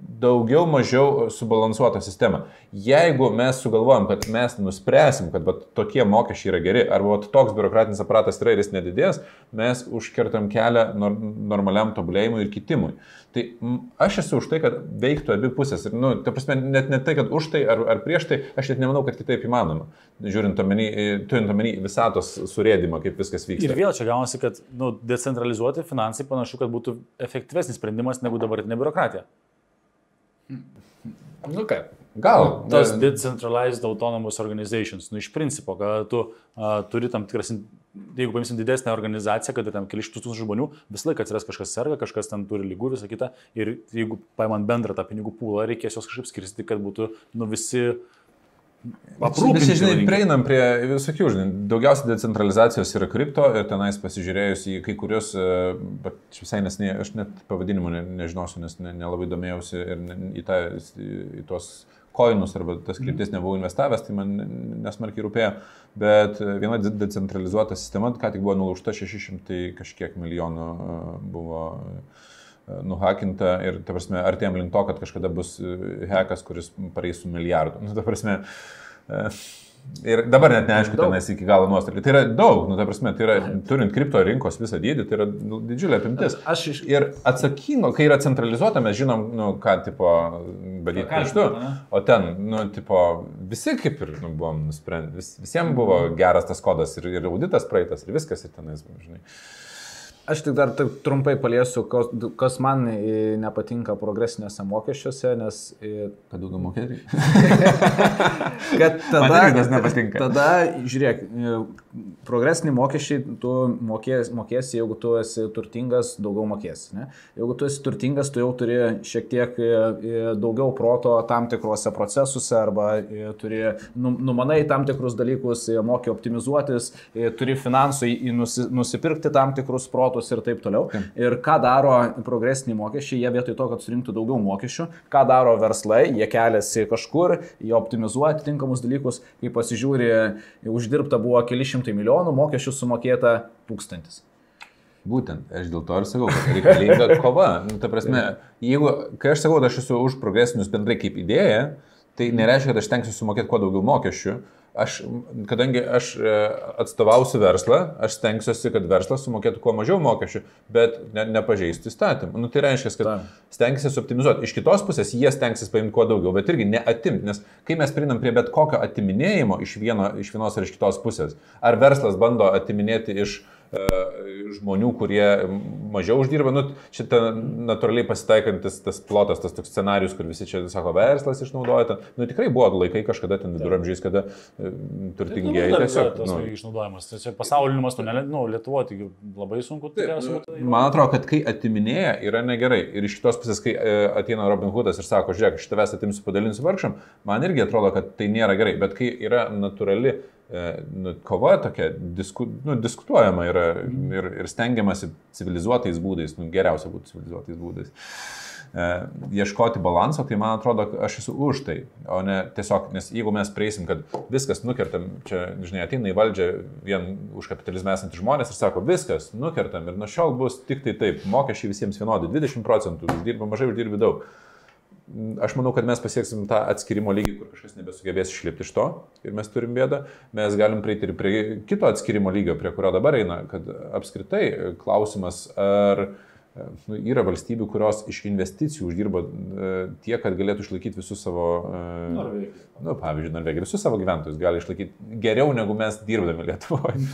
daugiau mažiau subalansuotą sistemą. Jeigu mes sugalvojam, kad mes nuspręsim, kad vat, tokie mokesčiai yra geri, arba vat, toks biurokratinis aparatas yra ir jis nedidės, mes užkertam kelią nor normaliam tobulėjimui ir kitimui. Tai aš esu už tai, kad veiktų abi pusės. Ir, nu, ta prasme, net ne tai, kad už tai ar, ar prieš tai, aš net nemanau, kad kitaip įmanoma. Žiūrint omeny, turint omeny visatos surėdimą, kaip viskas vyksta. Ir vėl čia gaunasi, kad nu, decentralizuoti finansai panašu, kad būtų efektyvesnis sprendimas negu dabartinė biurokratija. Nu kaip, gal. Tas decentralized autonomous organizations, nu iš principo, kad tu a, turi tam tikras, jeigu paimsim didesnę organizaciją, kad ten keli šimtus žmonių, visą laiką atsiras kažkas serga, kažkas ten turi lygų, visą kitą, ir jeigu paimant bendrą tą pinigų pūlą, reikės juos kažkaip skirsti, kad būtų nu, visi Aprūpinti. Visi, žinai, prieinam prie visokių, žinai, daugiausia decentralizacijos yra kripto ir tenais pasižiūrėjus į kai kurius, e, bet visai nes ne, aš net pavadinimų ne, nežinosiu, nes ne, nelabai domėjausi ir ne, į, tą, į tuos koinus arba tas mhm. kryptis nebuvau investavęs, tai man nesmarkiai rūpėjo, bet viena decentralizuota sistema, ką tik buvo nulaužta 600 kažkiek milijonų e, buvo e, nuhakinta ir, ta prasme, artėjom link to, kad kažkada bus hekas, kuris pareis su milijardu. Nu, ta prasme, Ir dabar net neaišku, tenais iki galo nuostoliai. Tai yra daug, nu, ta prasme, tai yra, turint kripto rinkos visą dydį, tai yra nu, didžiulė apimtis. Aš iš... Ir atsakingo, kai yra centralizuota, mes žinom, nu, ką, tipo, badyti pirštu, o ten, nu, tipo, visi kaip ir, nu, buvom nusprendę, vis, visiems buvo geras tas kodas ir, ir auditas praeitas ir viskas ir tenais, žinai. Aš tik dar taip trumpai paliesiu, kas, kas man e, nepatinka progresiniuose mokesčiuose, nes... e, Kad daugiau mokėti. Kad tada, Man nepatinka. Tada, žiūrėk, e, progresiniai mokesčiai tu mokės, mokėsi, jeigu tu esi turtingas, daugiau mokėsi. Ne? Jeigu tu esi turtingas, tu jau turi šiek tiek daugiau proto tam tikruose procesuose arba turi, nu, numanai tam tikrus dalykus, moki optimizuotis, turi finansų nusipirkti tam tikrus protus ir taip toliau. Ir ką daro progresiniai mokesčiai, jie vietoj to, kad surinktų daugiau mokesčių, ką daro verslai, jie keliasi kažkur, jie optimizuoja atitinkamus dalykus, kai pasižiūri, uždirbta buvo keli šimtai milijonų, mokesčių sumokėta tūkstantis. Būtent, aš dėl to ir sakau, kad reikalinga kova. Nu, ta prasme, jeigu, kai aš sakau, kad aš esu už progresinius bendrai kaip idėja, tai nereiškia, kad aš tenksiu sumokėti kuo daugiau mokesčių. Aš, kadangi aš e, atstovausiu verslą, aš stengsiuosi, kad verslas sumokėtų kuo mažiau mokesčių, bet ne, nepažeistų įstatymų. Nu, tai reiškia, kad Ta. stengsis optimizuoti. Iš kitos pusės jie stengsis paimti kuo daugiau, bet irgi neatimti, nes kai mes prinam prie bet kokio atiminėjimo iš, vieno, iš vienos ar iš kitos pusės, ar verslas bando atiminėti iš žmonių, kurie mažiau uždirba, nu, šitą natūraliai pasitaikantis tas plotas, tas toks scenarius, kur visi čia sako, verslas išnaudoja, ten, nu tikrai buvo laikai kažkada ten viduramžiais, kada e, turtingieji tiesiog. Tas nu, nu, išnaudojimas. Tai čia pasauliniu mastu, nu, Lietuvo, tai labai sunku tikriausiai būtų. Man atrodo, kad kai atiminėja, yra negerai. Ir iš kitos pusės, kai e, ateina Robin Hoodas ir sako, žiūrėk, aš tavęs atimsiu, padalinsiu vargšam, man irgi atrodo, kad tai nėra gerai. Bet kai yra natūrali e, nu, kova tokia, disku, nu, diskutuojama yra ir, ir stengiamasi civilizuotais būdais, nu, geriausia būtų civilizuotais būdais. E, ieškoti balanso, tai man atrodo, aš esu už tai, o ne tiesiog, nes jeigu mes prieisim, kad viskas nukertam, čia, žinai, ateina į valdžią vien už kapitalizmą esantys žmonės ir sako, viskas nukertam ir nuo šiol bus tik tai taip, mokesčiai visiems vienodi, 20 procentų, uždirba mažai, uždirbi daug. Aš manau, kad mes pasieksim tą atskirimo lygį, kur kažkas nebesugebės išlipti iš to ir mes turim bėdą. Mes galim prieiti ir prie kito atskirimo lygio, prie kurio dabar eina, kad apskritai klausimas, ar nu, yra valstybių, kurios iš investicijų uždirba e, tiek, kad galėtų išlaikyti visus savo, e, Norvegija. nu, pavyzdžiui, Norvegija, visus savo gyventojus gali išlaikyti geriau negu mes dirbdami Lietuvoje.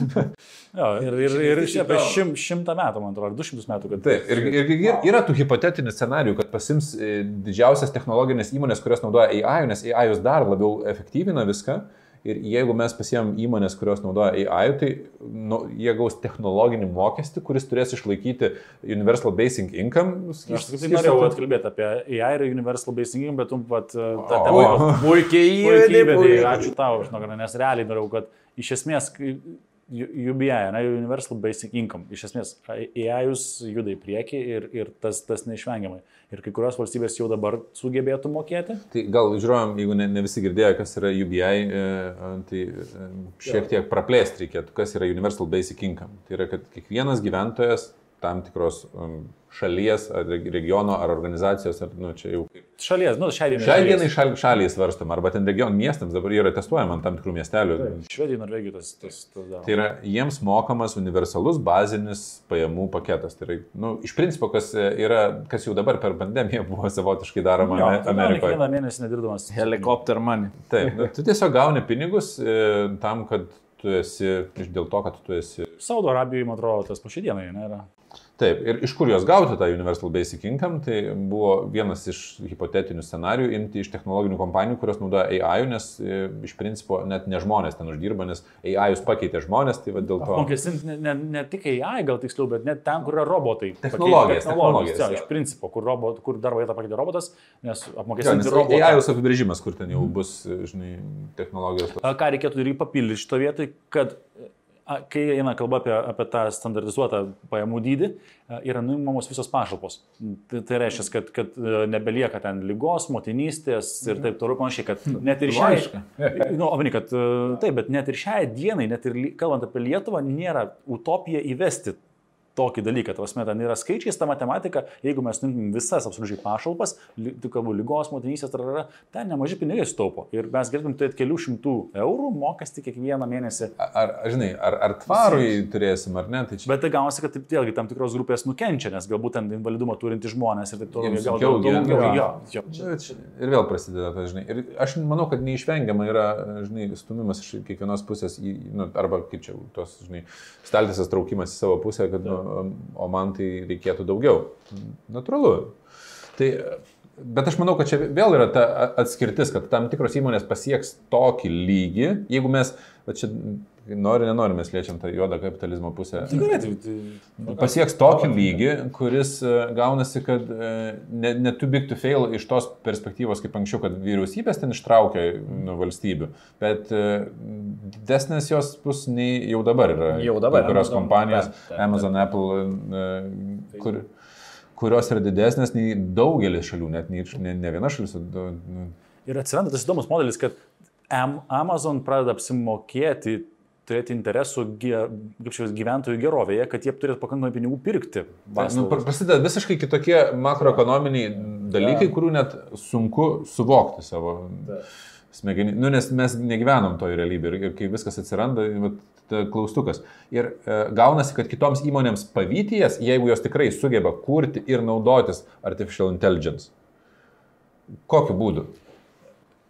Jo, ir, ir, ir apie šim, šimtą metų, man atrodo, ar du šimtus metų, kad... Taip, ir, ir, ir yra tų hipotetinių scenarijų, kad pasims e, didžiausias technologinės įmonės, kurios naudoja AI, nes AI jūs dar labiau efektyvina viską. Ir jeigu mes pasiemam įmonės, kurios naudoja AI, tai nu, jie gaus technologinį mokestį, kuris turės išlaikyti Universal Basic Income. Aš tik tai norėjau atkalbėti apie AI ir Universal Basic Income, bet tu pat tą O. temą Puikiai puikiai. Ačiū tau, žinok, nes realiai norėjau, kad iš esmės UBI, ne, Universal Basic Income, iš esmės AI juda į priekį ir, ir tas, tas neišvengiamai. Ir kai kurios valstybės jau dabar sugebėtų mokėti. Tai gal žiūrėjom, jeigu ne, ne visi girdėjo, kas yra UBI, e, tai e, šiek tiek praplėsti reikėtų, kas yra Universal Basic Income. Tai yra, kad kiekvienas gyventojas tam tikros um, šalies, ar reg- regiono, ar organizacijos, ar, nu, čia jau kaip. Šalies, nu, šiai dienai. Šiai šalies. dienai šal, šaliai svarstama, arba ten region miestams dabar yra testuojama ant tam tikrų miestelių. Švedijai, Norvegijai tas, tas, tas daro. Tai yra jiems mokamas universalus bazinis pajamų paketas. Tai yra, nu, iš principo, kas, e, yra, kas jau dabar per pandemiją buvo savotiškai daroma Jo, jo, tai Amerikoje. Kiekvieną mėnesį nedirdamas. Helikopter money. Taip, nu, tu tiesiog gauni pinigus e, tam, kad tu esi, iš dėl to, kad tu esi. Saudo Arabijoje, man atrodo, tas po šiai dienai nėra. Taip, ir iš kur juos gauti tą Universal Basic Income, tai buvo vienas iš hipotetinių scenarijų imti iš technologinių kompanijų, kurios naudoja AI, nes e, iš principo net ne žmonės ten uždirba, nes AI jūs pakeitė žmonės, tai dėl to. Apmokestinti ne, ne, ne tik AI, gal tiksliau, bet net ten, kur yra robotai. Technologijas, technologijas, jo. iš principo, kur, robot, kur darbo vietą pakeitė robotas, nes apmokestinti robotą. AI jūs apibrėžimas, kur ten jau bus, e, žinai, technologijos. Ką reikėtų irgi papildyti šito vietoj, kad kai eina kalba apie, apie tą standartizuotą pajamų dydį, a, yra nuimamos visos pašalpos. Tai, tai reiškia, kad, kad e, nebelieka ten lygos, motinystės ir taip toliau panašiai, kad net ir šiai... Nu, omeny, kad e, taip, bet net ir šiai dienai, net ir kalbant apie Lietuvą, nėra utopija įvesti tokį dalyką. Tavasme, ten yra skaičiais, ta matematika, jeigu mes nuimtum visas absoliučiai pašalpas, tu kalbu lygos, motinysės, tarara, ten nemažai pinigai staupo. Ir mes galėtum turėti kelių šimtų eurų mokestį kiekvieną mėnesį. Ar, žinai, ar, ar tvarui turėsim, ar ne? Tai čia... Bet tai gaunasi, kad taip, vėlgi tam tikros grupės nukenčia, nes galbūt ten invalidumą turintys žmonės ir taip toliau. Gal daugiau. Ir vėl prasideda tas, žinai. Ir aš manau, kad neišvengiama yra, žinai, stumimas iš kiekvienos pusės, į, nu, arba kaip čia, tos, žinai, staltisas traukimas į savo pusę, kad, nu, o man tai reikėtų daugiau. Natūralu. Tai, bet aš manau, kad čia vėl yra ta atskirtis, kad tam tikros įmonės pasieks tokį lygį, jeigu mes, va čia nori, nenori, mes liečiam tą juodą kapitalizmo pusę. Tikrai, tai, tai, pasieks tokį lygį, kuris e, gaunasi, kad e, ne, ne too big to fail iš tos perspektyvos, kaip anksčiau, kad vyriausybės ten ištraukia nu, valstybių, bet e, didesnės jos bus nei jau dabar yra. Jau dabar. Kurios kompanijos, taip, taip, taip. Amazon, Apple, kur, kurios yra didesnės nei daugelis šalių, net ne, ne, ne viena šalis. Nu. Ir atsiranda tas įdomus modelis, kad Amazon pradeda apsimokėti turėti interesų kaip šios gyventojų gerovėje, kad jie turėtų pakankamai pinigų pirkti. Nu, prasideda visiškai kitokie makroekonominiai dalykai, ja. kurių net sunku suvokti savo smegenį. Nu, nes mes negyvenom toj realybėje ir, ir kai viskas atsiranda, vat, klaustukas. Ir e, gaunasi, kad kitoms įmonėms pavyties, jeigu jos tikrai sugeba kurti ir naudotis artificial intelligence. Kokiu būdu?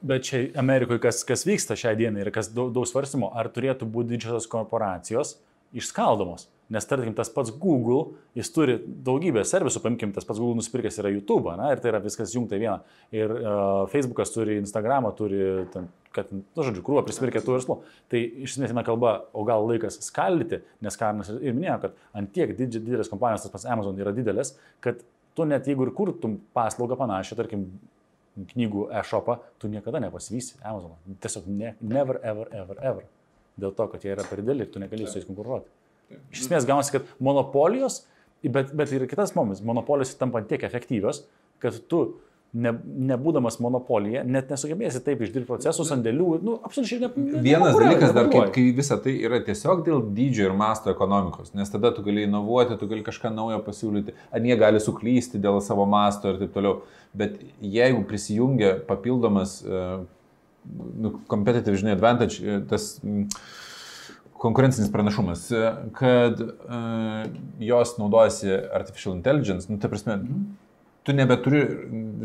Bet čia Amerikoje kas, kas vyksta šią dieną ir kas daug, daug svarstymo, ar turėtų būti didžiosios korporacijos išskaldomos. Nes tarkim tas pats Google, jis turi daugybę servisų, paimkim, tas pats Google nusipirkęs yra YouTube, na, ir tai yra viskas jungta vieną. Ir uh, Facebookas turi, Instagramą turi, ten, kad, nu, žodžiu, krūvą prisipirkė tų verslų. Tai iš esmės eina kalba, o gal laikas skaldyti, nes Karnas ir minėjo, kad ant tiek didelės kompanijos, tas pats Amazon yra didelės, kad tu net jeigu ir kurtum paslaugą panašią, tarkim, knygų e-shopą, tu niekada nepasivysi Amazon. Tiesiog ne, never, ever, ever, ever. Dėl to, kad jie yra per dideli ir tu negali su jais konkuruoti. Iš esmės gaunasi, kad monopolijos, bet, bet ir kitas momentas, monopolijos tampa tiek efektyvios, kad tu ne, nebūdamas monopolija, net nesugebėsi taip išdirbti procesų, sandėlių, nu, absoliučiai ne. ne Vienas dalykas dar, kai, kai visa tai yra tiesiog dėl dydžio ir masto ekonomikos, nes tada tu gali inovuoti, tu gali kažką naujo pasiūlyti, ar jie gali suklysti dėl savo masto ir taip toliau. Bet jeigu prisijungia papildomas uh, nu, competitive, žinai, advantage, e, tas konkurencinis pranašumas, e, kad uh, jos naudojasi artificial intelligence, nu, ta prasme, mm -hmm tu nebeturi,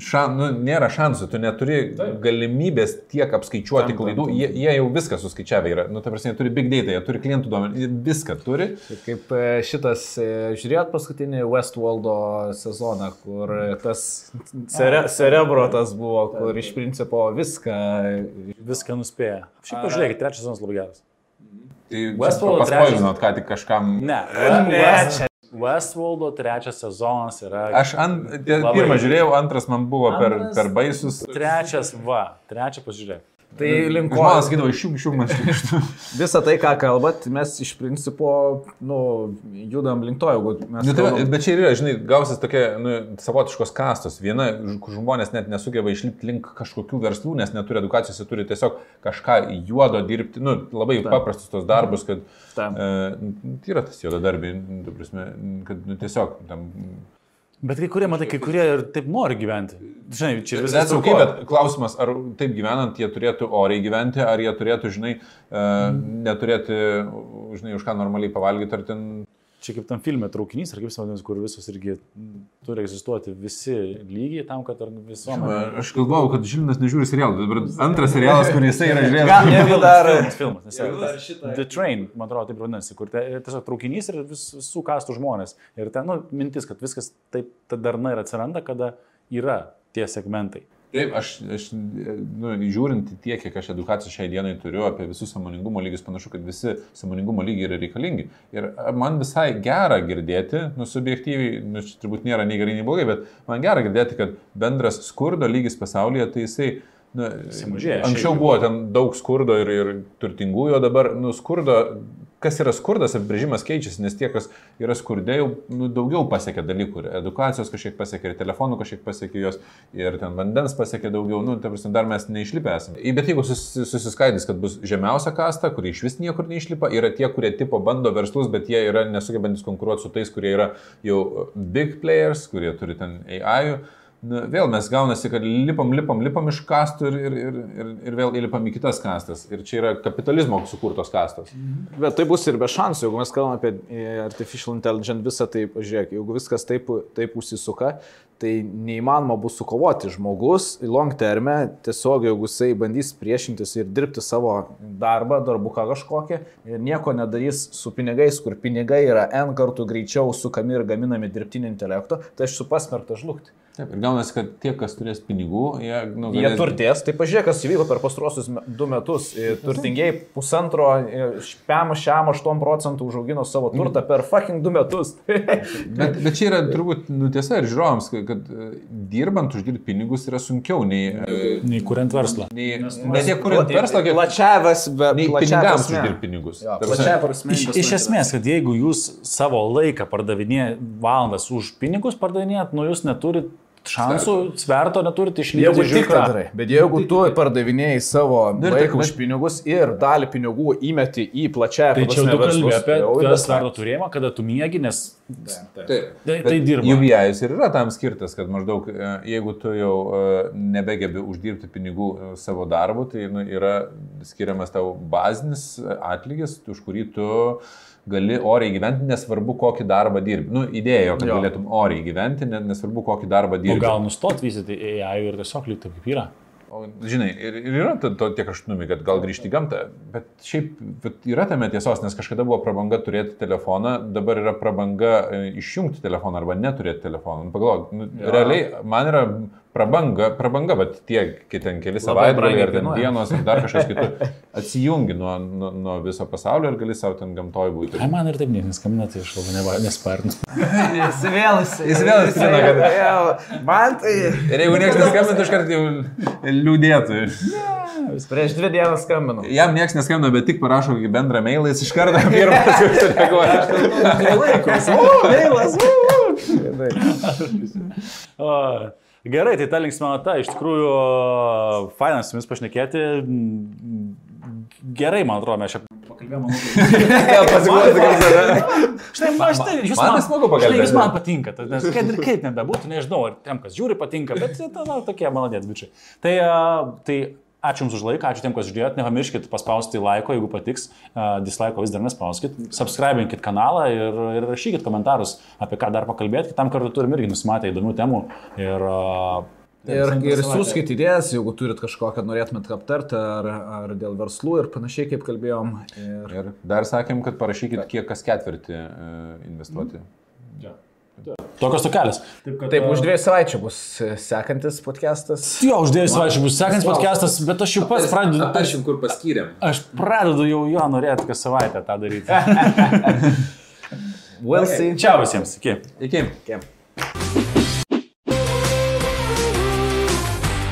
šan, nu, nėra šansų, tu neturi Taip. galimybės tiek apskaičiuoti tam, klaidų, tam, tam. Jie, jie jau viską suskaičiavę yra, nu, ta prasme, jie turi big data, jie turi klientų duomenį, viską turi. Kaip e, šitas, e, žiūrėt paskutinį Westworldo sezoną, kur tas cere, cerebro tas buvo, kur iš principo viską... Viską nuspėja. Šiaip pažiūrėkit, trečias sezonas labai geras. Tai Westworld paspoilinot, ką tik kažkam. Ne, ne, čia Westworldo trečias sezonas yra. Aš ant, pirmą žiūrėjau, antras man buvo per, per baisus. Trečias, va, trečią pažiūrėjau. Tai link ko? Man sakydavo, išjung, išjung, man išjung. Visą tai, ką kalbat, mes iš principo, nu, judam link to, jeigu mes... Nu, tai, bet čia yra, žinai, gausis tokia, nu, savotiškos kastos. Viena, kur žmonės net nesugeba išlipti link kažkokių verslų, nes neturi edukacijos, jie turi tiesiog kažką juodo dirbti, nu, labai Taip. paprastus tos darbus, kad... Taip. E, tai yra tas juodo darbi, kad nu, tiesiog tam Bet kai kurie, matai, kai kurie ir taip nori gyventi. Žinai, čia viskas. Bet, okay, bet klausimas, ar taip gyvenant jie turėtų oriai gyventi, ar jie turėtų, žinai, mm. neturėti, žinai, už ką normaliai pavalgyti, ar ten čia kaip tam filme traukinys, ar kaip vadinasi, kur visos irgi turi egzistuoti visi lygiai tam, kad visuomenė. Aš galvojau, kad Žilinas nežiūri serialą, dabar antras serialas, kur jisai yra žiūrėjęs. Gal jeigu dar filmas, nes dar šitą. The Train, man atrodo, taip vadinasi, kur te, tiesiog traukinys ir vis, visų kastų žmonės. Ir ten, nu, mintis, kad viskas taip ta darna ir atsiranda, kada yra tie segmentai. Taip, aš, aš nu, žiūrint tiek, kiek aš edukacijos šiai dienai turiu apie visus samoningumo lygius, panašu, kad visi samoningumo lygiai yra reikalingi. Ir man visai gera girdėti, nu, subjektyviai, nu, čia turbūt nėra nei gerai, nei blogai, bet man gera girdėti, kad bendras skurdo lygis pasaulyje, tai jisai Na, Sumažėjo anksčiau buvo ten daug skurdo ir, ir turtingųjų, o dabar nu, skurdo, kas yra skurdas, apibrėžimas keičiasi, nes tie, kas yra skurdė, jau nu, daugiau pasiekia dalykų. Ir edukacijos kažkiek pasiekia, ir telefonų kažkiek pasiekia jos, ir ten vandens pasiekia daugiau. Nu, ta prasme, dar mes neišlipę esame. Bet jeigu susi- susiskaidys, kad bus žemiausia kasta, kurie iš vis niekur neišlipa, yra tie, kurie tipo bando verslus, bet jie yra nesugebantis konkuruoti su tais, kurie yra jau big players, kurie turi ten AI. -ų. Na, vėl mes gaunasi, kad lipam, lipam, lipam iš kastų ir, ir, ir, ir, ir vėl įlipam į kitas kastas. Ir čia yra kapitalizmo sukurtos kastos. Bet tai bus ir be šansų, jeigu mes kalbame apie e, artificial intelligence visą, tai pažiūrėk, jeigu viskas taip, taip užsisuka, tai neįmanoma bus sukovoti. Žmogus long terme, tiesiog jeigu jisai bandys priešintis ir dirbti savo darbą, darbuką kažkokią ir nieko nedarys su pinigais, kur pinigai yra N kartų greičiau sukami ir gaminami dirbtinio intelekto, tai aš esu pasmerktas žlugti. Taip, ir gaunasi, kad tie, kas turės pinigų, jie, nu, Jie turtės, tai pažiūrėk, kas įvyko per pastruosius du metus. E, Turtingiai pusantro, špem, šiam 8 procentų užaugino savo turtą per fucking du metus. Bet, bet čia yra turbūt nu, tiesa ir žiūrovams, kad, kad e, dirbant uždirbti pinigus yra sunkiau nei... e, Nei kuriant verslą. nei ne tiek kuriant verslą, kiek Plačiavas, bet nei plačiavas pinigams uždirbti pinigus. Ta prasme. Iš, iš esmės, kad jeigu jūs savo laiką pardavinėjate valandas už pinigus pardavinėjat, nu jūs neturit šansų, sverto neturite išlikti. Jeigu tik tą darai, bet jeigu tu pardavinėjai savo ir laiką taip, už pinigus ir dalį pinigų įmeti į plačią Tai čia jau tu kalbėjai apie tą sverto turėjimą, kada tu miegi, nes Taip. tai, tai dirba. UBI ir yra tam skirtas, kad maždaug e, jeigu tu jau e, nebegebi uždirbti pinigų e, savo darbu, tai nu, yra skiriamas tau bazinis atlygis, už kurį tu gali oriai gyventi, nesvarbu kokį darbą dirbi. Nu, idėja, kad Jo. galėtum oriai gyventi, ne- nesvarbu kokį darbą O dirbi. gal nustot vystyti AI ir tiesiog likti kaip yra. O, žinai, ir, ir yra to, to tie kraštutinumai, kad gal grįžti į gamtą, bet šiaip bet yra tame tiesos, nes kažkada buvo prabanga turėti telefoną, dabar yra prabanga e, išjungti telefoną arba neturėti telefoną. Nu, Pagalvok, nu, realiai man yra prabanga, prabanga, bet tie, ten keli savaitgaliai ar ten dienos ar dar kažkas kitų, atsijungi nuo, nuo, nuo viso pasaulio ir gali savo ten gamtoj būti. Ai, man ir taip niekas neskambina, tai aš labai nespartinu. Jis vėl jis. Jis vėl įsipina, kad-. Man tai... Ir jeigu niekas neskambina, iš karto jau liūdėtų. Prieš dvi dienas skambinu. Jam niekas neskambina, bet tik parašo kokį bendrą mailą, jis iš karto pirmas jau sureaguoja. Laikas. O, vėlas. O, Gerai, tai ta linksma nata, iš tikrųjų, fainas su jumis pašnekėti. Gerai, man atrodo, mes čia pakalbėjome. Pasiklausyti, kaip save. Štai, aš tai, jūs man man, tai smagu pakalbėti. Jūs man patinka, nes kad ir kaip nebebūtų, nežinau, ar tiem, kas žiūri, patinka, bet tai, na, tokie malonės bičiai. Tai, tai ačiū Jums už laiką, ačiū tiem, kas žiūrėjot, nepamirškit paspausti laiko, jeigu patiks, uh, dislaiko vis dar nespauskit, subscribinkit kanalą ir, ir rašykit komentarus, apie ką dar pakalbėti, kitam kartu turim irgi nusimatę įdomių temų. Ir, uh, Ir, ir siūskit idėjas, jeigu turit kažkokią norėtumėt aptarti, ar, ar dėl verslų ir panašiai, kaip kalbėjom. Ir... Ir dar sakėm, kad parašykit, kiek kas ketvirtį e, investuoti. Tokios tokelės. Taip, už dviejų savaičių bus sekantis podcastas. Jo, už dviejų savaičių bus sekantis podcastas, bet aš jau pats pradedu. Aptaršim, kur paskyrėm. Aš pradedu jau jo norėti kas savaitę tą daryti. We'll see. Čia visiems, iki. Iki. Okay.